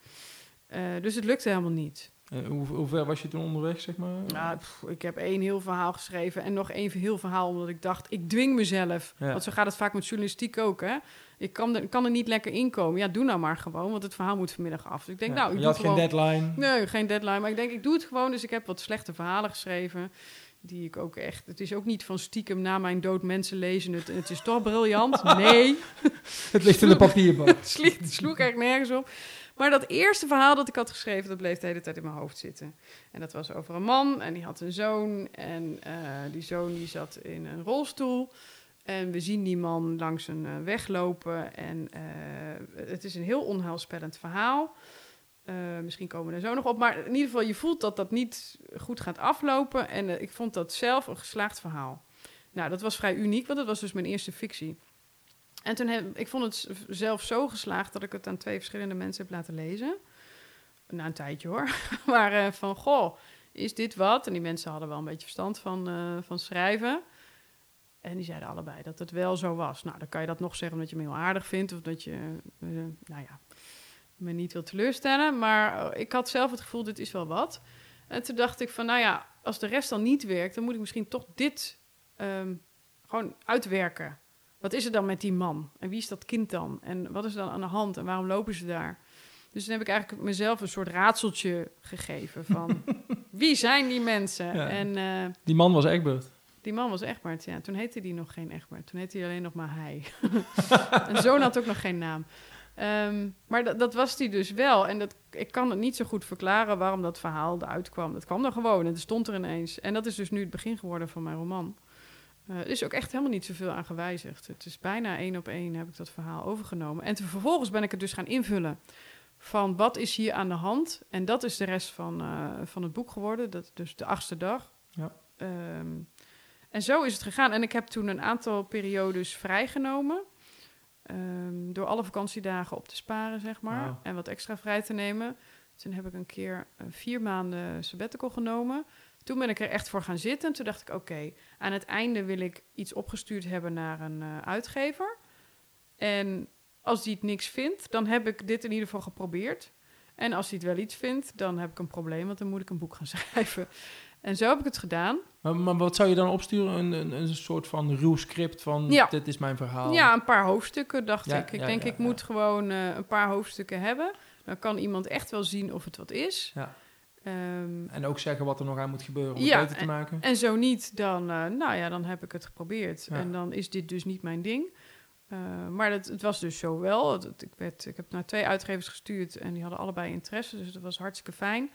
Eh, dus het lukte helemaal niet. Eh, hoe, hoe ver was je toen onderweg, zeg maar? Nou, pff, ik heb één heel verhaal geschreven en nog één heel verhaal omdat ik dacht, ik dwing mezelf. Ja. Want zo gaat het vaak met journalistiek ook, hè. Ik kan er, kan er niet lekker in komen. Ja, doe nou maar gewoon, want het verhaal moet vanmiddag af. Dus ik denk, Ja, nou, ik je doe had gewoon... geen deadline. Nee, geen deadline. Maar ik denk, ik doe het gewoon. Dus ik heb wat slechte verhalen geschreven. Die ik ook echt... Het is ook niet van stiekem na mijn dood mensen lezen het. Het is toch briljant. [laughs] Nee, Het ligt in de papierbak. [laughs] het sloeg echt nergens op. Maar dat eerste verhaal dat ik had geschreven, dat bleef de hele tijd in mijn hoofd zitten. En dat was over een man en die had een zoon. En eh, die zoon die zat in een rolstoel. En we zien die man langs een eh, weg lopen. En eh, het is een heel onheilspellend verhaal. Misschien komen we er zo nog op. Maar in ieder geval, je voelt dat dat niet goed gaat aflopen. En ik vond dat zelf een geslaagd verhaal. Nou, dat was vrij uniek, want dat was dus mijn eerste fictie. En toen heb ik vond het zelf zo geslaagd dat ik het aan twee verschillende mensen heb laten lezen. Na een tijdje hoor. [laughs] maar eh, van, goh, is dit wat? En die mensen hadden wel een beetje verstand van, eh, van schrijven. En die zeiden allebei dat het wel zo was. Nou, dan kan je dat nog zeggen omdat je me heel aardig vindt. Of dat je, eh, nou ja, me niet wil teleurstellen. Maar ik had zelf het gevoel, dit is wel wat. En toen dacht ik van, nou ja, als de rest dan niet werkt... dan moet ik misschien toch dit ehm, gewoon uitwerken. Wat is er dan met die man? En wie is dat kind dan? En wat is er dan aan de hand? En waarom lopen ze daar? Dus toen heb ik eigenlijk mezelf een soort raadseltje gegeven van... [laughs] wie zijn die mensen? Ja. En eh, Die man was Egbert. die man was Egbert, ja. Toen heette die nog geen Egbert. Toen heette hij alleen nog maar hij. [laughs] [laughs] en zoon had ook nog geen naam. Ehm, maar dat, dat was die dus wel. En dat, ik kan het niet zo goed verklaren waarom dat verhaal eruit kwam. Dat kwam er gewoon en het stond er ineens. En dat is dus nu het begin geworden van mijn roman. Eh, er is ook echt helemaal niet zoveel aan gewijzigd. Het is bijna één op één heb ik dat verhaal overgenomen. En vervolgens ben ik het dus gaan invullen. Van wat is hier aan de hand? En dat is de rest van, eh, van het boek geworden. Dat, dus de achtste dag. Ja. Ehm, en zo is het gegaan. En ik heb toen een aantal periodes vrijgenomen. ehm, door alle vakantiedagen op te sparen, zeg maar. En wat extra vrij te nemen. Toen heb ik een keer eh, vier maanden sabbatical genomen. Toen ben ik er echt voor gaan zitten. En toen dacht ik, oké, aan het einde wil ik iets opgestuurd hebben naar een eh, uitgever. En als die het niks vindt, dan heb ik dit in ieder geval geprobeerd. En als hij het wel iets vindt, dan heb ik een probleem, want dan moet ik een boek gaan [laughs] schrijven. En zo heb ik het gedaan. Maar, maar wat zou je dan opsturen? Een, een, een soort van ruw script van Ja. dit is mijn verhaal. Ja, een paar hoofdstukken dacht Ja, ik. Ik ja, denk, ik moet gewoon eh, een paar hoofdstukken hebben. Dan kan iemand echt wel zien of het wat is. Ja. Ehm, En ook zeggen wat er nog aan moet gebeuren om Ja, het beter te maken. en zo niet, dan, eh, nou ja, dan heb ik het geprobeerd. Ja. En dan is dit dus niet mijn ding. Eh, maar het, het was dus zo wel. Het- ik, werd, ik heb naar twee uitgevers gestuurd en die hadden allebei interesse. Dus dat was hartstikke fijn.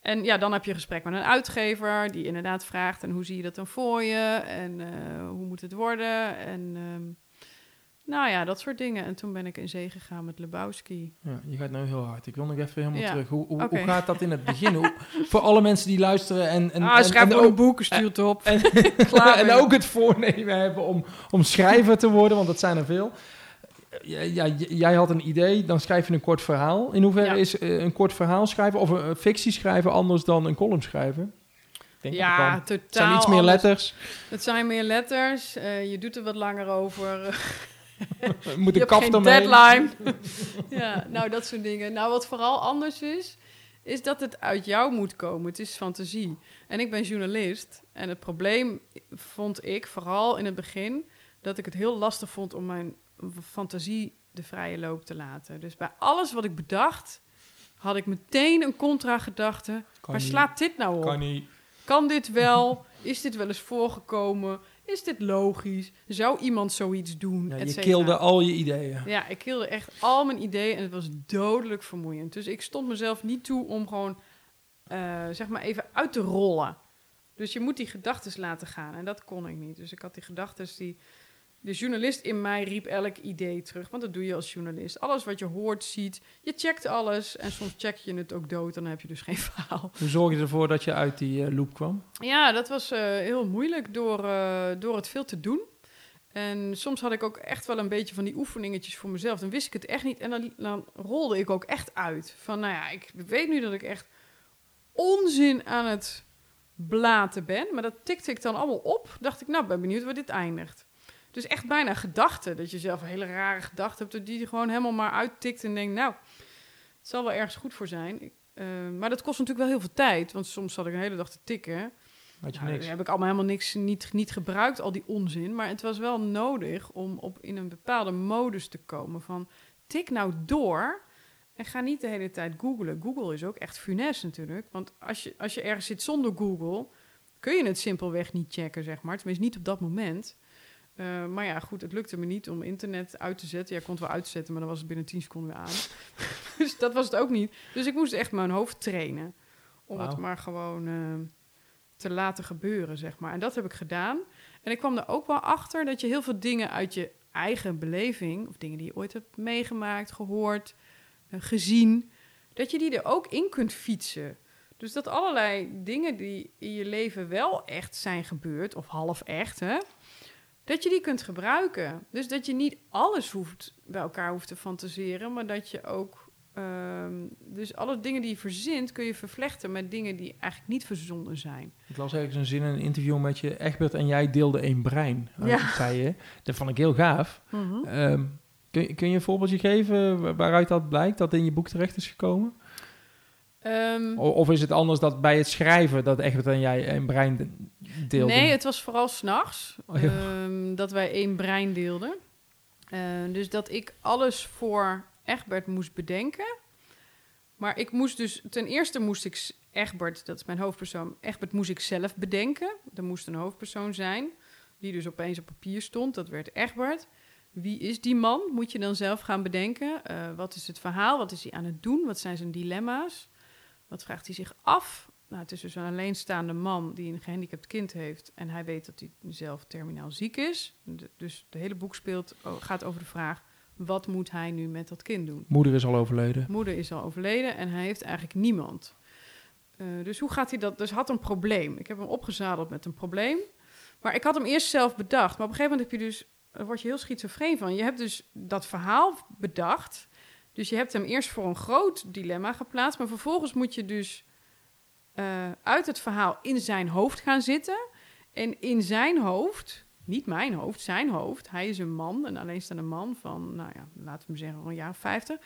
En ja, dan heb je een gesprek met een uitgever die inderdaad vraagt... en hoe zie je dat dan voor je? En eh, hoe moet het worden? En ehm, nou ja, dat soort dingen. En toen ben ik in zee gegaan met Lebowski. Ja, je gaat nou heel hard. Ik wil nog even helemaal Ja. terug. Hoe, hoe, gaat dat in het begin? Hoe, [laughs] voor alle mensen die luisteren en, en, ah, en, schrijf en ook, een boek, stuur het op. en, [laughs] Klaar en ook het voornemen hebben om, om schrijver te worden, want dat zijn er veel. Ja, jij had een idee, dan schrijf je een kort verhaal. In hoeverre Ja. is eh, een kort verhaal schrijven of een, fictie schrijven anders dan een column schrijven? Denk ja, totaal Het zijn iets meer anders. letters. Het zijn meer letters. eh, je doet er wat langer over. [laughs] [laughs] Je hebt kaf ermee. deadline. [laughs] ja, nou dat soort dingen. Nou, wat vooral anders is, is dat het uit jou moet komen. Het is fantasie. En ik ben journalist. En het probleem vond ik vooral in het begin dat ik het heel lastig vond om mijn fantasie de vrije loop te laten. Dus bij alles wat ik bedacht, had ik meteen een contra-gedachte. Waar slaat dit nou op? Kan niet. Kan dit wel? Is dit wel eens voorgekomen? Is dit logisch? Zou iemand zoiets doen? Ja, je kilde al je ideeën. Ja, ik kilde echt al mijn ideeën en het was dodelijk vermoeiend. Dus ik stond mezelf niet toe om gewoon, eh, zeg maar, even uit te rollen. Dus je moet die gedachten laten gaan en dat kon ik niet. Dus ik had die gedachten die... De journalist in mij riep elk idee terug, want dat doe je als journalist. Alles wat je hoort, ziet, je checkt alles en soms check je het ook dood, dan heb je dus geen [laughs] verhaal. Hoe zorg je ervoor dat je uit die eh, loop kwam? Ja, dat was eh, heel moeilijk door, eh, door het veel te doen. En soms had ik ook echt wel een beetje van die oefeningetjes voor mezelf. Dan wist ik het echt niet. En dan, dan rolde ik ook echt uit. Van, nou ja, ik weet nu dat ik echt onzin aan het blaten ben. Maar dat tikte ik dan allemaal op. Dacht ik, nou, ben benieuwd waar dit eindigt. Dus echt bijna gedachten. Dat je zelf een hele rare gedachte hebt. Die je gewoon helemaal maar uittikt en denkt, nou, het zal wel ergens goed voor zijn. Ik, eh, maar dat kost natuurlijk wel heel veel tijd. Want soms zat ik een hele dag te tikken. Had je Nou, niks. heb ik allemaal helemaal niks niet, niet gebruikt, al die onzin. Maar het was wel nodig om op, in een bepaalde modus te komen van... tik nou door en ga niet de hele tijd googlen. Google is ook echt funest natuurlijk. Want als je, als je ergens zit zonder Google... kun je het simpelweg niet checken, zeg maar. Tenminste, niet op dat moment. Eh, maar ja, goed, het lukte me niet om internet uit te zetten. Ja, ik kon het wel uitzetten, maar dan was het binnen 10 seconden weer aan. [laughs] dus dat was het ook niet. Dus ik moest echt mijn hoofd trainen. Om het maar gewoon eh, te laten gebeuren, zeg maar. En dat heb ik gedaan. En ik kwam er ook wel achter dat je heel veel dingen uit je eigen beleving... of dingen die je ooit hebt meegemaakt, gehoord, eh, gezien... dat je die er ook in kunt fietsen. Dus dat allerlei dingen die in je leven wel echt zijn gebeurd... of half echt, hè... Dat je die kunt gebruiken. Dus dat je niet alles hoeft bij elkaar hoeft te fantaseren, maar dat je ook. ehm, dus alle dingen die je verzint, kun je vervlechten met dingen die eigenlijk niet verzonnen zijn. Ik las ergens een zin in een interview met je. Egbert en jij deelden één brein, eh, Ja. zei je. Dat vond ik heel gaaf. Ehm, kun, je- kun je een voorbeeldje geven wa- waaruit dat blijkt, dat in je boek terecht is gekomen? Ehm, Of is het anders dat bij het schrijven dat Egbert en jij één brein deelden? nee, het was vooral s'nachts Oh, ja. ehm, dat wij één brein deelden. Eh, dus dat ik alles voor Egbert moest bedenken. Maar ik moest dus, ten eerste moest ik Egbert, dat is mijn hoofdpersoon, Egbert moest ik zelf bedenken. Er moest een hoofdpersoon zijn, die dus opeens op papier stond. Dat werd Egbert. Wie is die man? Moet je dan zelf gaan bedenken. Eh, wat is het verhaal? Wat is hij aan het doen? Wat zijn zijn dilemma's? Wat vraagt hij zich af? Nou, het is dus een alleenstaande man die een gehandicapt kind heeft. En hij weet dat hij zelf terminaal ziek is. De- dus het hele boek speelt, gaat over de vraag: wat moet hij nu met dat kind doen? Moeder is al overleden. Moeder is al overleden en hij heeft eigenlijk niemand. Eh, dus hoe gaat hij dat? Dus had een probleem. Ik heb hem opgezadeld met een probleem. Maar ik had hem eerst zelf bedacht. Maar op een gegeven moment heb je dus, daar word je heel schizofreen van. Je hebt dus dat verhaal bedacht. Dus je hebt hem eerst voor een groot dilemma geplaatst. Maar vervolgens moet je dus eh, uit het verhaal in zijn hoofd gaan zitten. En in zijn hoofd, niet mijn hoofd, zijn hoofd. Hij is een man, een alleenstaande man van, nou ja, laten we zeggen, een jaar of 50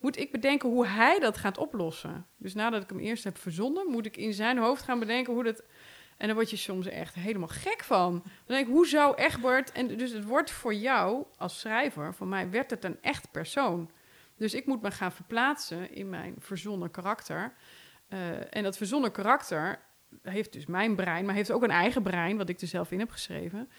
moet ik bedenken hoe hij dat gaat oplossen. Dus nadat ik hem eerst heb verzonnen, moet ik in zijn hoofd gaan bedenken hoe dat. En dan word je soms echt helemaal gek van. Dan denk ik, hoe zou Egbert... En dus het wordt voor jou als schrijver, voor mij werd het een echt persoon. Dus ik moet me gaan verplaatsen in mijn verzonnen karakter. Eh, en dat verzonnen karakter heeft dus mijn brein, maar heeft ook een eigen brein, wat ik er zelf in heb geschreven.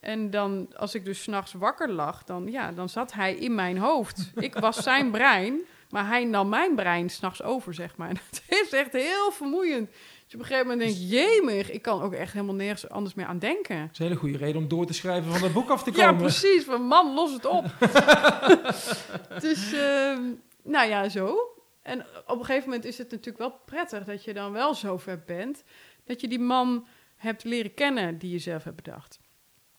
En dan, als ik dus s'nachts wakker lag, dan, ja, dan zat hij in mijn hoofd. [laughs] Ik was zijn brein, maar hij nam mijn brein s'nachts over, zeg maar. En [laughs] dat is echt heel vermoeiend. Dus je op een gegeven moment denkt, jemig, ik kan ook echt helemaal nergens anders meer aan denken. Dat is een hele goede reden om door te schrijven van dat boek af te Ja, komen. precies. Van man, los het op. [laughs] dus, ehm, nou ja, zo. En op een gegeven moment is het natuurlijk wel prettig dat je dan wel zo ver bent. Dat je die man hebt leren kennen die je zelf hebt bedacht.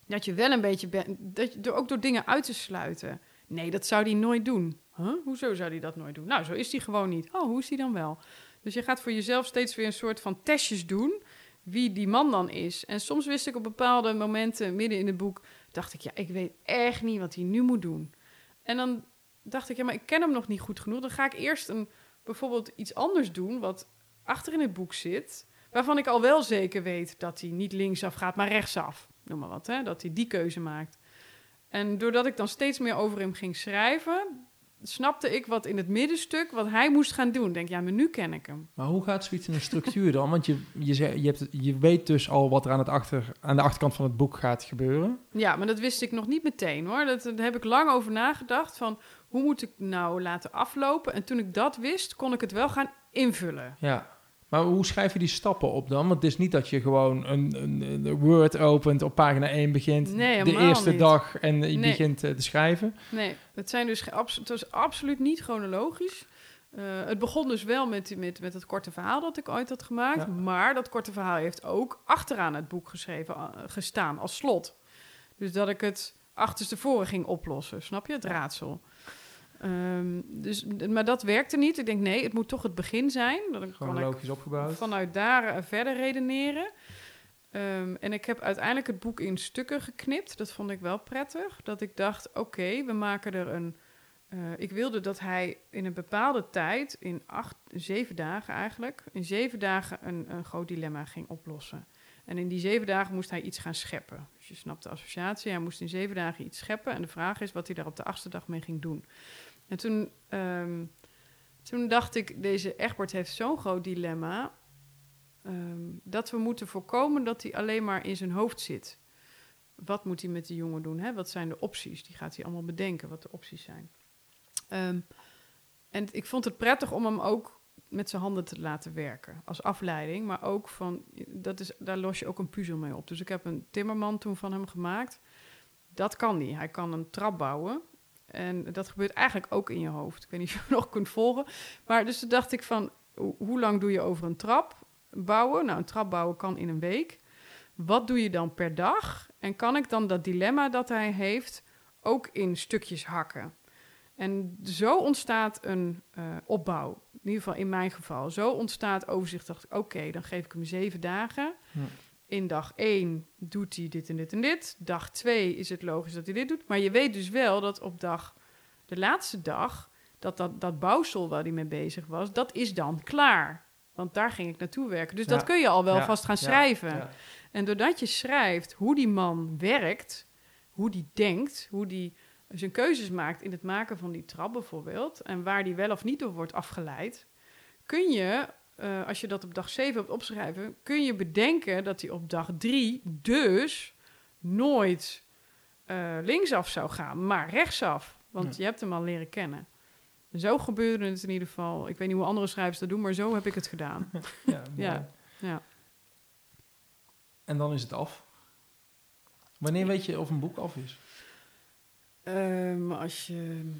Dat je wel een beetje bent, dat je, ook door dingen uit te sluiten. Nee, dat zou hij nooit doen. Huh? Hoezo zou hij dat nooit doen? Nou, zo is hij gewoon niet. Oh, hoe is hij dan wel? Dus je gaat voor jezelf steeds weer een soort van testjes doen wie die man dan is. En soms wist ik op bepaalde momenten midden in het boek dacht ik, ja, ik weet echt niet wat hij nu moet doen. En dan dacht ik, ja, maar ik ken hem nog niet goed genoeg. Dan ga ik eerst een, bijvoorbeeld iets anders doen, wat achter in het boek zit, waarvan ik al wel zeker weet dat hij niet linksaf gaat, maar rechtsaf. Noem maar wat, hè? dat hij die keuze maakt. En doordat ik dan steeds meer over hem ging schrijven, snapte ik wat in het middenstuk, wat hij moest gaan doen. Denk, ja, maar nu ken ik hem. Maar hoe gaat zoiets in een structuur dan? Want je, je, je, hebt, je weet dus al wat er aan, het achter, aan de achterkant van het boek gaat gebeuren. Ja, maar dat wist ik nog niet meteen hoor. Dat, daar heb ik lang over nagedacht van hoe moet ik nou laten aflopen. En toen ik dat wist, kon ik het wel gaan invullen. Ja. Maar hoe schrijf je die stappen op dan? Want het is niet dat je gewoon een, een, een Word opent, op pagina 1 begint, Nee, de eerste niet. dag en je Nee. begint eh, te schrijven. Nee, het, zijn dus, het was absoluut niet chronologisch. Eh, het begon dus wel met, met, met het korte verhaal dat ik ooit had gemaakt. Ja. Maar dat korte verhaal heeft ook achteraan het boek geschreven, eh, gestaan als slot. Dus dat ik het achterstevoren ging oplossen, snap je? Het raadsel. Ehm, dus, maar dat werkte niet. Ik denk, nee, het moet toch het begin zijn. Dan Gewoon kan logisch opgebouwd. vanuit daar eh, verder redeneren. Ehm, en ik heb uiteindelijk het boek in stukken geknipt. Dat vond ik wel prettig. Dat ik dacht, oké, we maken er een... eh, ik wilde dat hij in een bepaalde tijd, in acht, zeven dagen eigenlijk... in zeven dagen een, een groot dilemma ging oplossen. En in die zeven dagen moest hij iets gaan scheppen. Dus je snapt de associatie. Hij moest in zeven dagen iets scheppen. En de vraag is wat hij daar op de achtste dag mee ging doen. En toen, ehm, toen dacht ik, deze Egbert heeft zo'n groot dilemma... ehm, dat we moeten voorkomen dat hij alleen maar in zijn hoofd zit. Wat moet hij met die jongen doen? Hè? Wat zijn de opties? Die gaat hij allemaal bedenken, wat de opties zijn. Ehm, en ik vond het prettig om hem ook met zijn handen te laten werken. Als afleiding, maar ook van... Dat is, daar los je ook een puzzel mee op. Dus ik heb een timmerman toen van hem gemaakt. Dat kan niet. Hij kan een trap bouwen. En dat gebeurt eigenlijk ook in je hoofd. Ik weet niet of je [laughs] nog kunt volgen. Maar dus toen dacht ik van... ho- Hoe lang doe je over een trap bouwen? Nou, een trap bouwen kan in een week. Wat doe je dan per dag? En kan ik dan dat dilemma dat hij heeft ook in stukjes hakken? En zo ontstaat een eh, opbouw. In ieder geval in mijn geval. Zo ontstaat overzicht. Oké, dan geef ik hem zeven dagen. Ja. In dag één doet hij dit en dit en dit. Dag twee is het logisch dat hij dit doet. Maar je weet dus wel dat op dag, de laatste dag, dat, dat dat bouwsel waar hij mee bezig was, dat is dan klaar. Want daar ging ik naartoe werken. Dus Ja. dat kun je al wel Ja, vast gaan schrijven. ja. En doordat je schrijft hoe die man werkt, hoe die denkt, hoe die zijn keuzes maakt in het maken van die trap bijvoorbeeld, en waar die wel of niet door wordt afgeleid, kun je, eh, als je dat op dag 7 hebt opschrijven, kun je bedenken dat hij op dag 3 dus nooit eh, linksaf zou gaan, maar rechtsaf. Want Ja. je hebt hem al leren kennen. Zo gebeurde het in ieder geval. Ik weet niet hoe andere schrijvers dat doen, maar zo heb ik het gedaan. [laughs] Ja, Ja, ja. En dan is het af. Wanneer weet je of een boek af is? Ehm, als je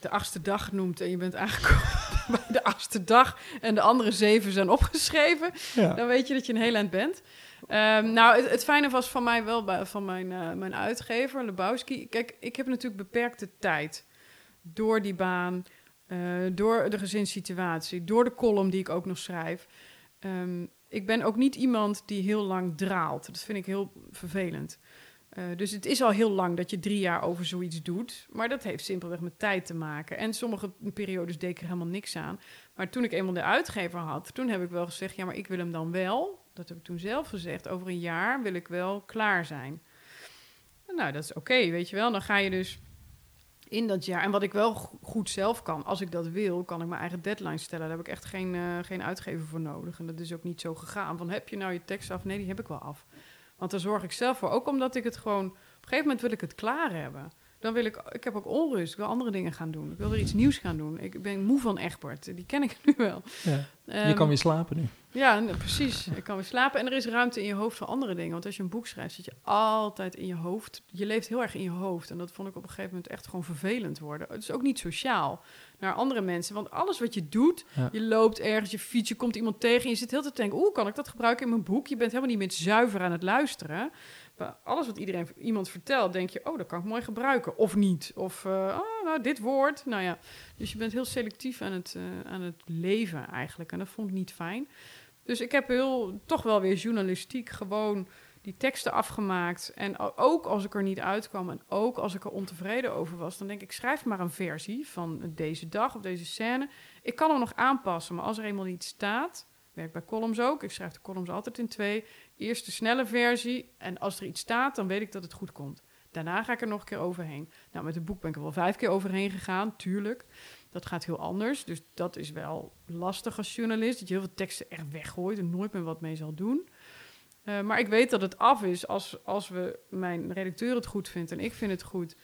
de achtste dag noemt en je bent aangekomen [laughs] bij de achtste dag en de andere zeven zijn opgeschreven, Ja. dan weet je dat je een heel eind bent. Ehm, nou, het, het fijne was van mij wel bij, van mijn, eh, mijn uitgever, Lebowski. Kijk, ik heb natuurlijk beperkte tijd door die baan, eh, door de gezinssituatie, door de column die ik ook nog schrijf. Ehm, ik ben ook niet iemand die heel lang draalt. Dat vind ik heel vervelend. Eh, dus het is al heel lang dat je drie jaar over zoiets doet. Maar dat heeft simpelweg met tijd te maken. En sommige periodes deed ik er helemaal niks aan. Maar toen ik eenmaal de uitgever had, toen heb ik wel gezegd... ja, maar ik wil hem dan wel, dat heb ik toen zelf gezegd... over een jaar wil ik wel klaar zijn. Nou, dat is oké, weet je wel. Dan ga je dus in dat jaar... En wat ik wel go- goed zelf kan, als ik dat wil... kan ik mijn eigen deadline stellen. Daar heb ik echt geen, eh, geen uitgever voor nodig. En dat is ook niet zo gegaan. Van, heb je nou je tekst af? Nee, die heb ik wel af. Want daar zorg ik zelf voor. Ook omdat ik het gewoon... Op een gegeven moment wil ik het klaar hebben. Dan wil ik... Ik heb ook onrust. Ik wil andere dingen gaan doen. Ik wil weer iets nieuws gaan doen. Ik ben moe van Egbert. Die ken ik [laughs] nu wel. Ja. je Ehm, kan weer slapen nu. Ja, precies. Ik kan weer slapen. En er is ruimte in je hoofd voor andere dingen. Want als je een boek schrijft, zit je altijd in je hoofd. Je leeft heel erg in je hoofd. En dat vond ik op een gegeven moment echt gewoon vervelend worden. Het is ook niet sociaal naar andere mensen. Want alles wat je doet, Ja. je loopt ergens, je fiets, je komt iemand tegen... en je zit heel te denken, oeh, kan ik dat gebruiken in mijn boek? Je bent helemaal niet meer zuiver aan het luisteren. Maar alles wat iedereen, iemand vertelt, denk je... oh, dat kan ik mooi gebruiken. Of niet. Of, eh, oh, nou, dit woord. Nou ja, dus je bent heel selectief aan het, eh, aan het leven eigenlijk. En dat vond ik niet fijn. Dus ik heb heel, toch wel weer journalistiek gewoon die teksten afgemaakt. En ook als ik er niet uitkwam en ook als ik er ontevreden over was, dan denk ik, schrijf maar een versie van deze dag of deze scène. Ik kan hem nog aanpassen, maar als er eenmaal niet staat, werk bij columns ook. Ik schrijf de columns altijd in twee. Eerst de snelle versie en als er iets staat, dan weet ik dat het goed komt. Daarna ga ik er nog een keer overheen. Nou, met het boek ben ik er wel vijf keer overheen gegaan, tuurlijk. Dat gaat heel anders. Dus dat is wel lastig als journalist. Dat je heel veel teksten echt weggooit en nooit meer wat mee zal doen. Uh, maar ik weet dat het af is als, als we mijn redacteur het goed vindt en ik vind het goed.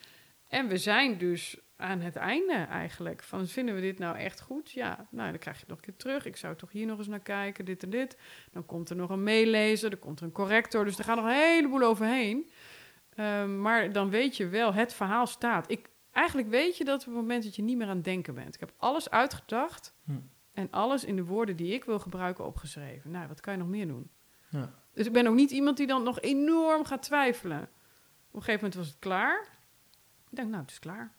En we zijn dus aan het einde eigenlijk. Van vinden we dit nou echt goed? Ja, nou dan krijg je het nog een keer terug. Ik zou toch hier nog eens naar kijken, dit en dit. Dan komt er nog een meelezer, er komt er een corrector. Dus er gaat nog een heleboel overheen. Uh, maar dan weet je wel, het verhaal staat. Ik, eigenlijk weet je dat op het moment dat je niet meer aan het denken bent. Ik heb alles uitgedacht hm. en alles in de woorden die ik wil gebruiken opgeschreven. Nou, wat kan je nog meer doen? Ja. Dus ik ben ook niet iemand die dan nog enorm gaat twijfelen. Op een gegeven moment was het klaar. Ik denk, nou, het is klaar.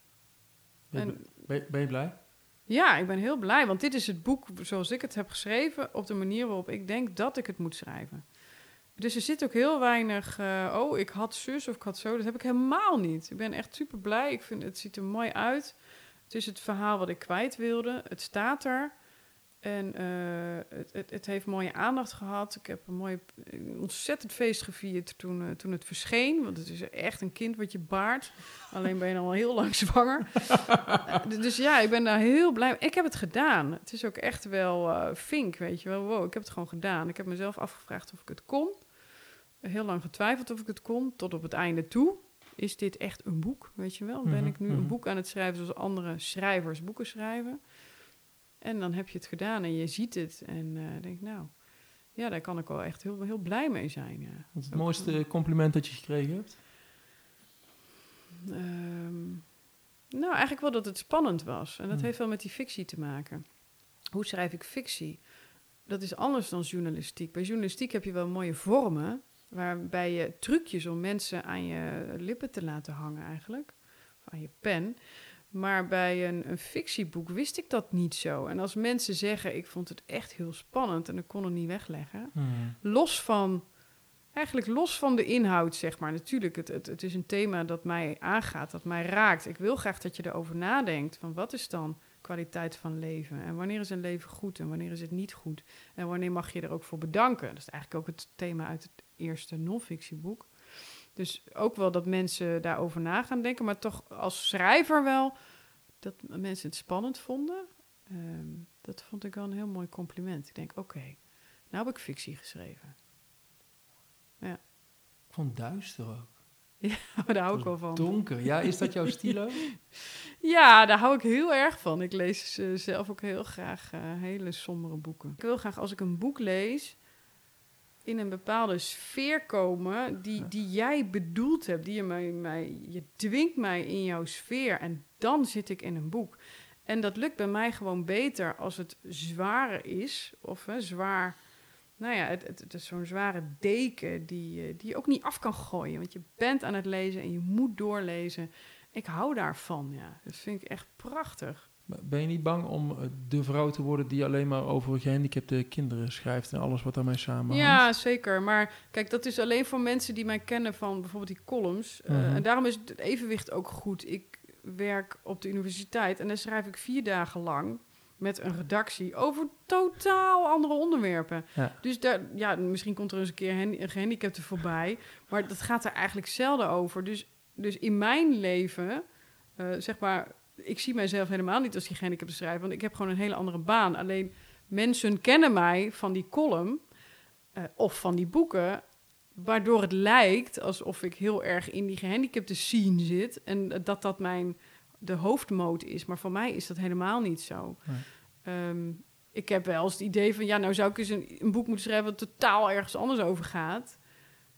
Ben je, En- ben, ben je blij? Ja, ik ben heel blij, want dit is het boek zoals ik het heb geschreven, op de manier waarop ik denk dat ik het moet schrijven. Dus er zit ook heel weinig, eh, oh, ik had zus of ik had zo. Dat heb ik helemaal niet. Ik ben echt super blij. Ik vind het ziet er mooi uit. Het is het verhaal wat ik kwijt wilde. Het staat er. En eh, het, het, het heeft mooie aandacht gehad. Ik heb een mooi, ontzettend feest gevierd toen, eh, toen het verscheen. Want het is echt een kind wat je baart. Alleen ben je al heel lang [laughs] zwanger. Eh, dus ja, ik ben daar heel blij mee. Ik heb het gedaan. Het is ook echt wel vink, weet je wel. Wow, ik heb het gewoon gedaan. Ik heb mezelf afgevraagd of ik het kon. Heel lang getwijfeld of ik het kon, tot op het einde toe. Is dit echt een boek, weet je wel? Ben Mhm, ik nu mhm. een boek aan het schrijven zoals andere schrijvers boeken schrijven? En dan heb je het gedaan en je ziet het en eh denk nou... Ja, daar kan ik wel echt heel, heel blij mee zijn, ja. Wat is het Ook, mooiste compliment dat je gekregen hebt? Ehm, nou, eigenlijk wel dat het spannend was. En dat Hmm. heeft wel met die fictie te maken. Hoe schrijf ik fictie? Dat is anders dan journalistiek. Bij journalistiek heb je wel mooie vormen... waarbij je trucjes om mensen aan je lippen te laten hangen eigenlijk. Of aan je pen. Maar bij een, een fictieboek wist ik dat niet zo. En als mensen zeggen, ik vond het echt heel spannend... en ik kon het niet wegleggen Hmm. los van, eigenlijk los van de inhoud, zeg maar. Natuurlijk, het, het, het is een thema dat mij aangaat, dat mij raakt. Ik wil graag dat je erover nadenkt, van wat is dan kwaliteit van leven? En wanneer is een leven goed en wanneer is het niet goed? En wanneer mag je er ook voor bedanken? Dat is eigenlijk ook het thema uit het eerste non-fictieboek. Dus ook wel dat mensen daarover na gaan denken, maar toch als schrijver wel dat mensen het spannend vonden. Ehm, dat vond ik wel een heel mooi compliment. Ik denk, oké, nou heb ik fictie geschreven. Ik vond duister ook. Maar [laughs] daar hou ik wel van. Donker. Ja, is dat jouw stilo? [laughs] Ja, daar hou ik heel erg van. Ik lees eh, zelf ook heel graag eh, hele sombere boeken. Ik wil graag als ik een boek lees in een bepaalde sfeer komen die, die jij bedoeld hebt. Die je, mij, mij, je dwingt mij in jouw sfeer en dan zit ik in een boek. En dat lukt bij mij gewoon beter als het zwaar is. Of hè, zwaar, nou ja, het, het, het is zo'n zware deken die, je- die je ook niet af kan gooien. Want je bent aan het lezen en je moet doorlezen. Ik hou daarvan, ja. Dat vind ik echt prachtig. Ben je niet bang om eh, de vrouw te worden die alleen maar over gehandicapte kinderen schrijft en alles wat daarmee samenhangt? Ja, zeker. Maar kijk, dat is alleen voor mensen die mij kennen van bijvoorbeeld die columns. Eh, Mhm. en daarom is het evenwicht ook goed. Ik werk op de universiteit en dan schrijf ik vier dagen lang met een redactie over totaal andere onderwerpen. Ja. Dus daar, ja, misschien komt er eens een keer een een gehandicapte voorbij, maar dat gaat er eigenlijk zelden over. Dus, dus in mijn leven, eh, zeg maar, ik zie mijzelf helemaal niet als die gehandicapte schrijver, want ik heb gewoon een hele andere baan. Alleen mensen kennen mij van die column eh, of van die boeken, waardoor het lijkt alsof ik heel erg in die gehandicapte scene zit en dat dat mijn de hoofdmoot is. Maar voor mij is dat helemaal niet zo. Nee. Ehm, ik heb wel eens het idee van, ja, nou zou ik eens een, een boek moeten schrijven wat totaal ergens anders over gaat.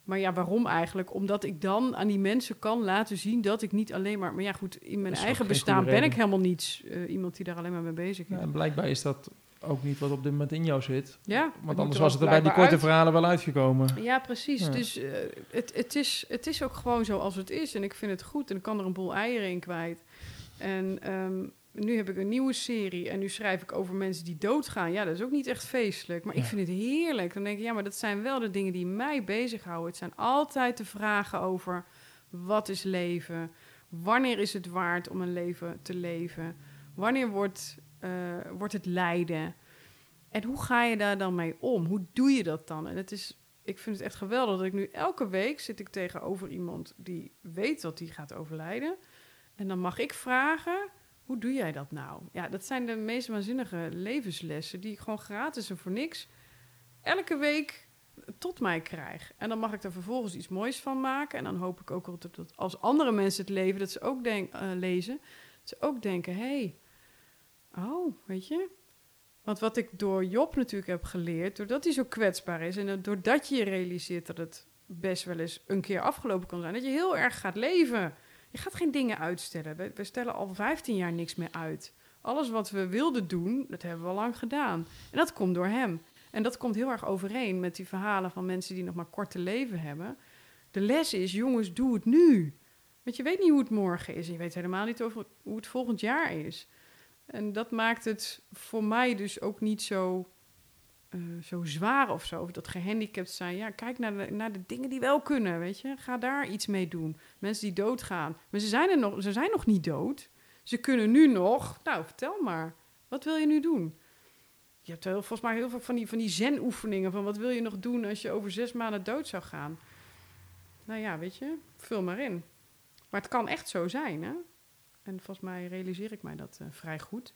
Maar ja, waarom eigenlijk? Omdat ik dan aan die mensen kan laten zien dat ik niet alleen maar... Maar ja, goed, in mijn eigen bestaan ben ik helemaal niet eh, iemand die daar alleen maar mee bezig is. Ja, en blijkbaar is dat ook niet wat op dit moment in jou zit. Ja, Want anders er was het er bij die korte uit. verhalen wel uitgekomen. Ja, precies. Ja. Dus eh, het, het, is, het is ook gewoon zo als het is. En ik vind het goed. En ik kan er een boel eieren in kwijt. En ehm, nu heb ik een nieuwe serie en nu schrijf ik over mensen die doodgaan. Ja, dat is ook niet echt feestelijk, maar ik vind het heerlijk. Dan denk ik, ja, maar dat zijn wel de dingen die mij bezighouden. Het zijn altijd de vragen over wat is leven? Wanneer is het waard om een leven te leven? Wanneer wordt, eh, wordt het lijden? En hoe ga je daar dan mee om? Hoe doe je dat dan? En het is, ik vind het echt geweldig dat ik nu elke week zit ik tegenover iemand die weet dat die gaat overlijden. En dan mag ik vragen, hoe doe jij dat nou? Ja, dat zijn de meest waanzinnige levenslessen die ik gewoon gratis en voor niks elke week tot mij krijg. En dan mag ik er vervolgens iets moois van maken. En dan hoop ik ook dat als andere mensen het leven, dat ze ook eh, lezen, dat ze ook denken, hey, oh, weet je, want wat ik door Job natuurlijk heb geleerd, doordat hij zo kwetsbaar is en dat- doordat je realiseert dat het best wel eens een keer afgelopen kan zijn, dat je heel erg gaat leven. Je gaat geen dingen uitstellen. We, stellen al 15 jaar niks meer uit. Alles wat we wilden doen, dat hebben we al lang gedaan. En dat komt door hem. En dat komt heel erg overeen met die verhalen van mensen die nog maar korte leven hebben. De les is, jongens, doe het nu. Want je weet niet hoe het morgen is. En je weet helemaal niet over hoe het volgend jaar is. En dat maakt het voor mij dus ook niet zo, eh, zo zwaar of zo. Of dat gehandicapt zijn. Ja, kijk naar de, naar de dingen die wel kunnen, weet je. Ga daar iets mee doen. Mensen die doodgaan. Maar ze zijn, er nog, ze zijn nog niet dood. Ze kunnen nu nog... Nou, vertel maar. Wat wil je nu doen? Je hebt heel, volgens mij heel veel van die, van die zen-oefeningen... van wat wil je nog doen als je over zes maanden dood zou gaan? Nou ja, weet je, vul maar in. Maar het kan echt zo zijn, hè? En volgens mij realiseer ik mij dat eh, vrij goed.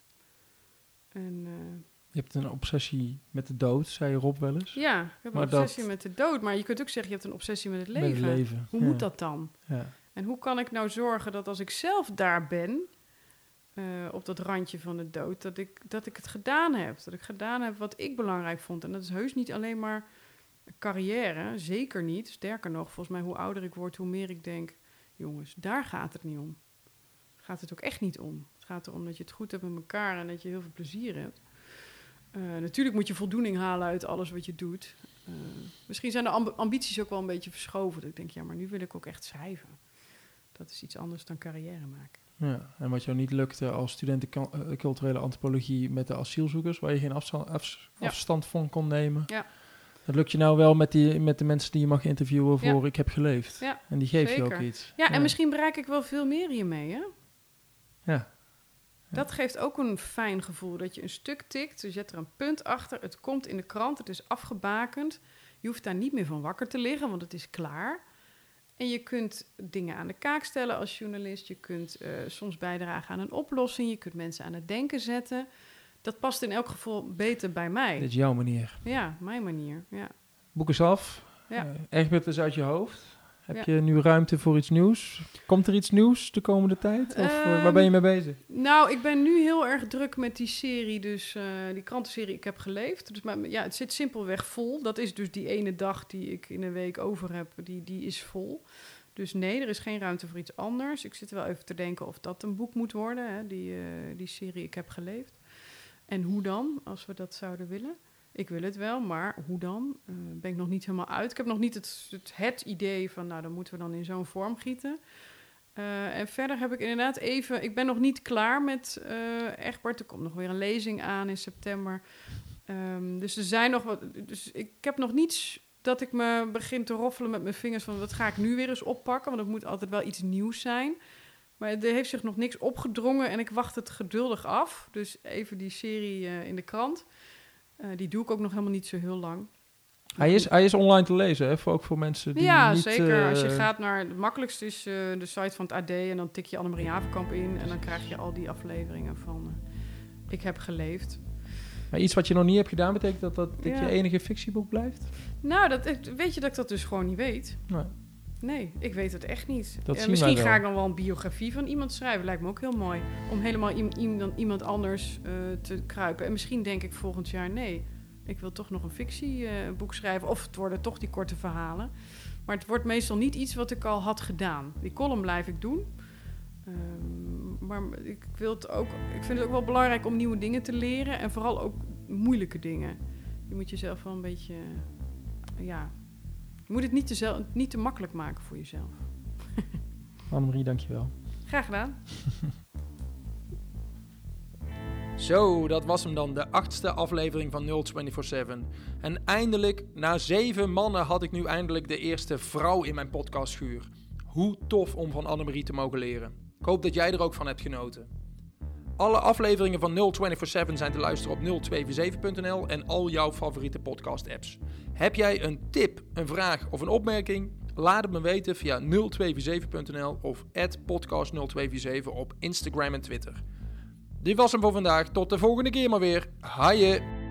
En eh, Je hebt een obsessie met de dood, zei Rob wel eens. ja, ik heb Maar een dat- obsessie met de dood. Maar je kunt ook zeggen, je hebt een obsessie met het Met leven. het leven. Hoe Ja. moet dat dan? Ja. En hoe kan ik nou zorgen dat als ik zelf daar ben, eh, op dat randje van de dood, dat ik, dat ik het gedaan heb. Dat ik gedaan heb wat ik belangrijk vond. En dat is heus niet alleen maar carrière, zeker niet. Sterker nog, volgens mij hoe ouder ik word, hoe meer ik denk, jongens, daar gaat het niet om. Gaat het ook echt niet om. Het gaat erom dat je het goed hebt met elkaar en dat je heel veel plezier hebt. Eh, natuurlijk moet je voldoening halen uit alles wat je doet. Eh, misschien zijn de amb- ambities ook wel een beetje verschoven. Dat ik denk, ja, maar nu wil ik ook echt schrijven. Dat is iets anders dan carrière maken. Ja, en wat jou niet lukte als student kan- eh, culturele antropologie met de asielzoekers, waar je geen afstand, afs- Ja. afstand van kon nemen. Ja. Dat lukt je nou wel met, die, met de mensen die je mag interviewen Ja. voor Ik heb geleefd. Ja, en die geef je ook iets. Ja, en misschien bereik ik wel veel meer hiermee, hè? Ja. Dat geeft ook een fijn gevoel, dat je een stuk tikt. Dus je zet er een punt achter, het komt in de krant, het is afgebakend. Je hoeft daar niet meer van wakker te liggen, want het is klaar. En je kunt dingen aan de kaak stellen als journalist. Je kunt eh, soms bijdragen aan een oplossing. Je kunt mensen aan het denken zetten. Dat past in elk geval beter bij Dit mij. is jouw manier. Ja, mijn manier. Ja. Boek is af. Ja. Eh, Egbert is uit je hoofd. Heb Ja. je nu ruimte voor iets nieuws? Komt er iets nieuws de komende tijd? Of eh, waar Ehm, ben je mee bezig? Nou, ik ben nu heel erg druk met die serie, dus eh, die krantenserie Ik heb geleefd. Dus maar, ja, het zit simpelweg vol. Dat is dus die ene dag die ik in een week over heb, die, die is vol. Dus nee, er is geen ruimte voor iets anders. Ik zit wel even te denken of dat een boek moet worden, hè, die, eh, die serie Ik heb geleefd. En hoe dan, als we dat zouden willen. Ik wil het wel, maar hoe dan? Eh, ben ik nog niet helemaal uit. Ik heb nog niet het, het, idee van, nou, dan moeten we dan in zo'n vorm gieten. Eh, en verder heb ik inderdaad even... Ik ben nog niet klaar met eh Egbert. Er komt nog weer een lezing aan in september. Ehm, dus er zijn nog wat... Dus ik heb nog niets dat ik me begin te roffelen met mijn vingers... van wat ga ik nu weer eens oppakken? Want het moet altijd wel iets nieuws zijn. Maar er heeft zich nog niks opgedrongen en ik wacht het geduldig af. Dus even die serie in de krant. Eh, die doe ik ook nog helemaal niet zo heel lang. Hij is, hij is online te lezen, hè? Voor, ook voor mensen die ja, niet... zeker. Als je eh, gaat naar... Het makkelijkste is eh, de site van het AD... en dan tik je Annemarie Havenkamp in... en dan krijg je al die afleveringen van... ik heb geleefd. Maar iets wat je nog niet hebt gedaan, betekent dat dat Ja. je enige fictieboek blijft? Nou, dat, weet je dat ik dat dus gewoon niet weet? Nee. Nee, ik weet het echt niet. Zien misschien ga ik dan wel een biografie van iemand schrijven. Lijkt me ook heel mooi. Om helemaal iem- iem- iemand anders eh, te kruipen. En misschien denk ik volgend jaar... nee, ik wil toch nog een fictieboek schrijven. Of het worden toch die korte verhalen. Maar het wordt meestal niet iets wat ik al had gedaan. Die column blijf ik doen. Ehm, maar ik, wil het ook, ik vind het ook wel belangrijk om nieuwe dingen te leren. En vooral ook moeilijke dingen. Je moet jezelf wel een beetje... ja, je moet het niet te, zel- niet te makkelijk maken voor jezelf. [laughs] Annemarie, dankjewel. Graag gedaan. [laughs] Zo, dat was hem dan, de achtste aflevering van 0247. En eindelijk, na zeven mannen, had ik nu eindelijk de eerste vrouw in mijn podcastschuur. Hoe tof om van Annemarie te mogen leren. Ik hoop dat jij er ook van hebt genoten. Alle afleveringen van 0247 zijn te luisteren op 0247.nl en al jouw favoriete podcast-apps. Heb jij een tip, een vraag of een opmerking? Laat het me weten via 0247.nl of podcast0247 op Instagram en Twitter. Dit was hem voor vandaag. Tot de volgende keer maar weer. Haaien!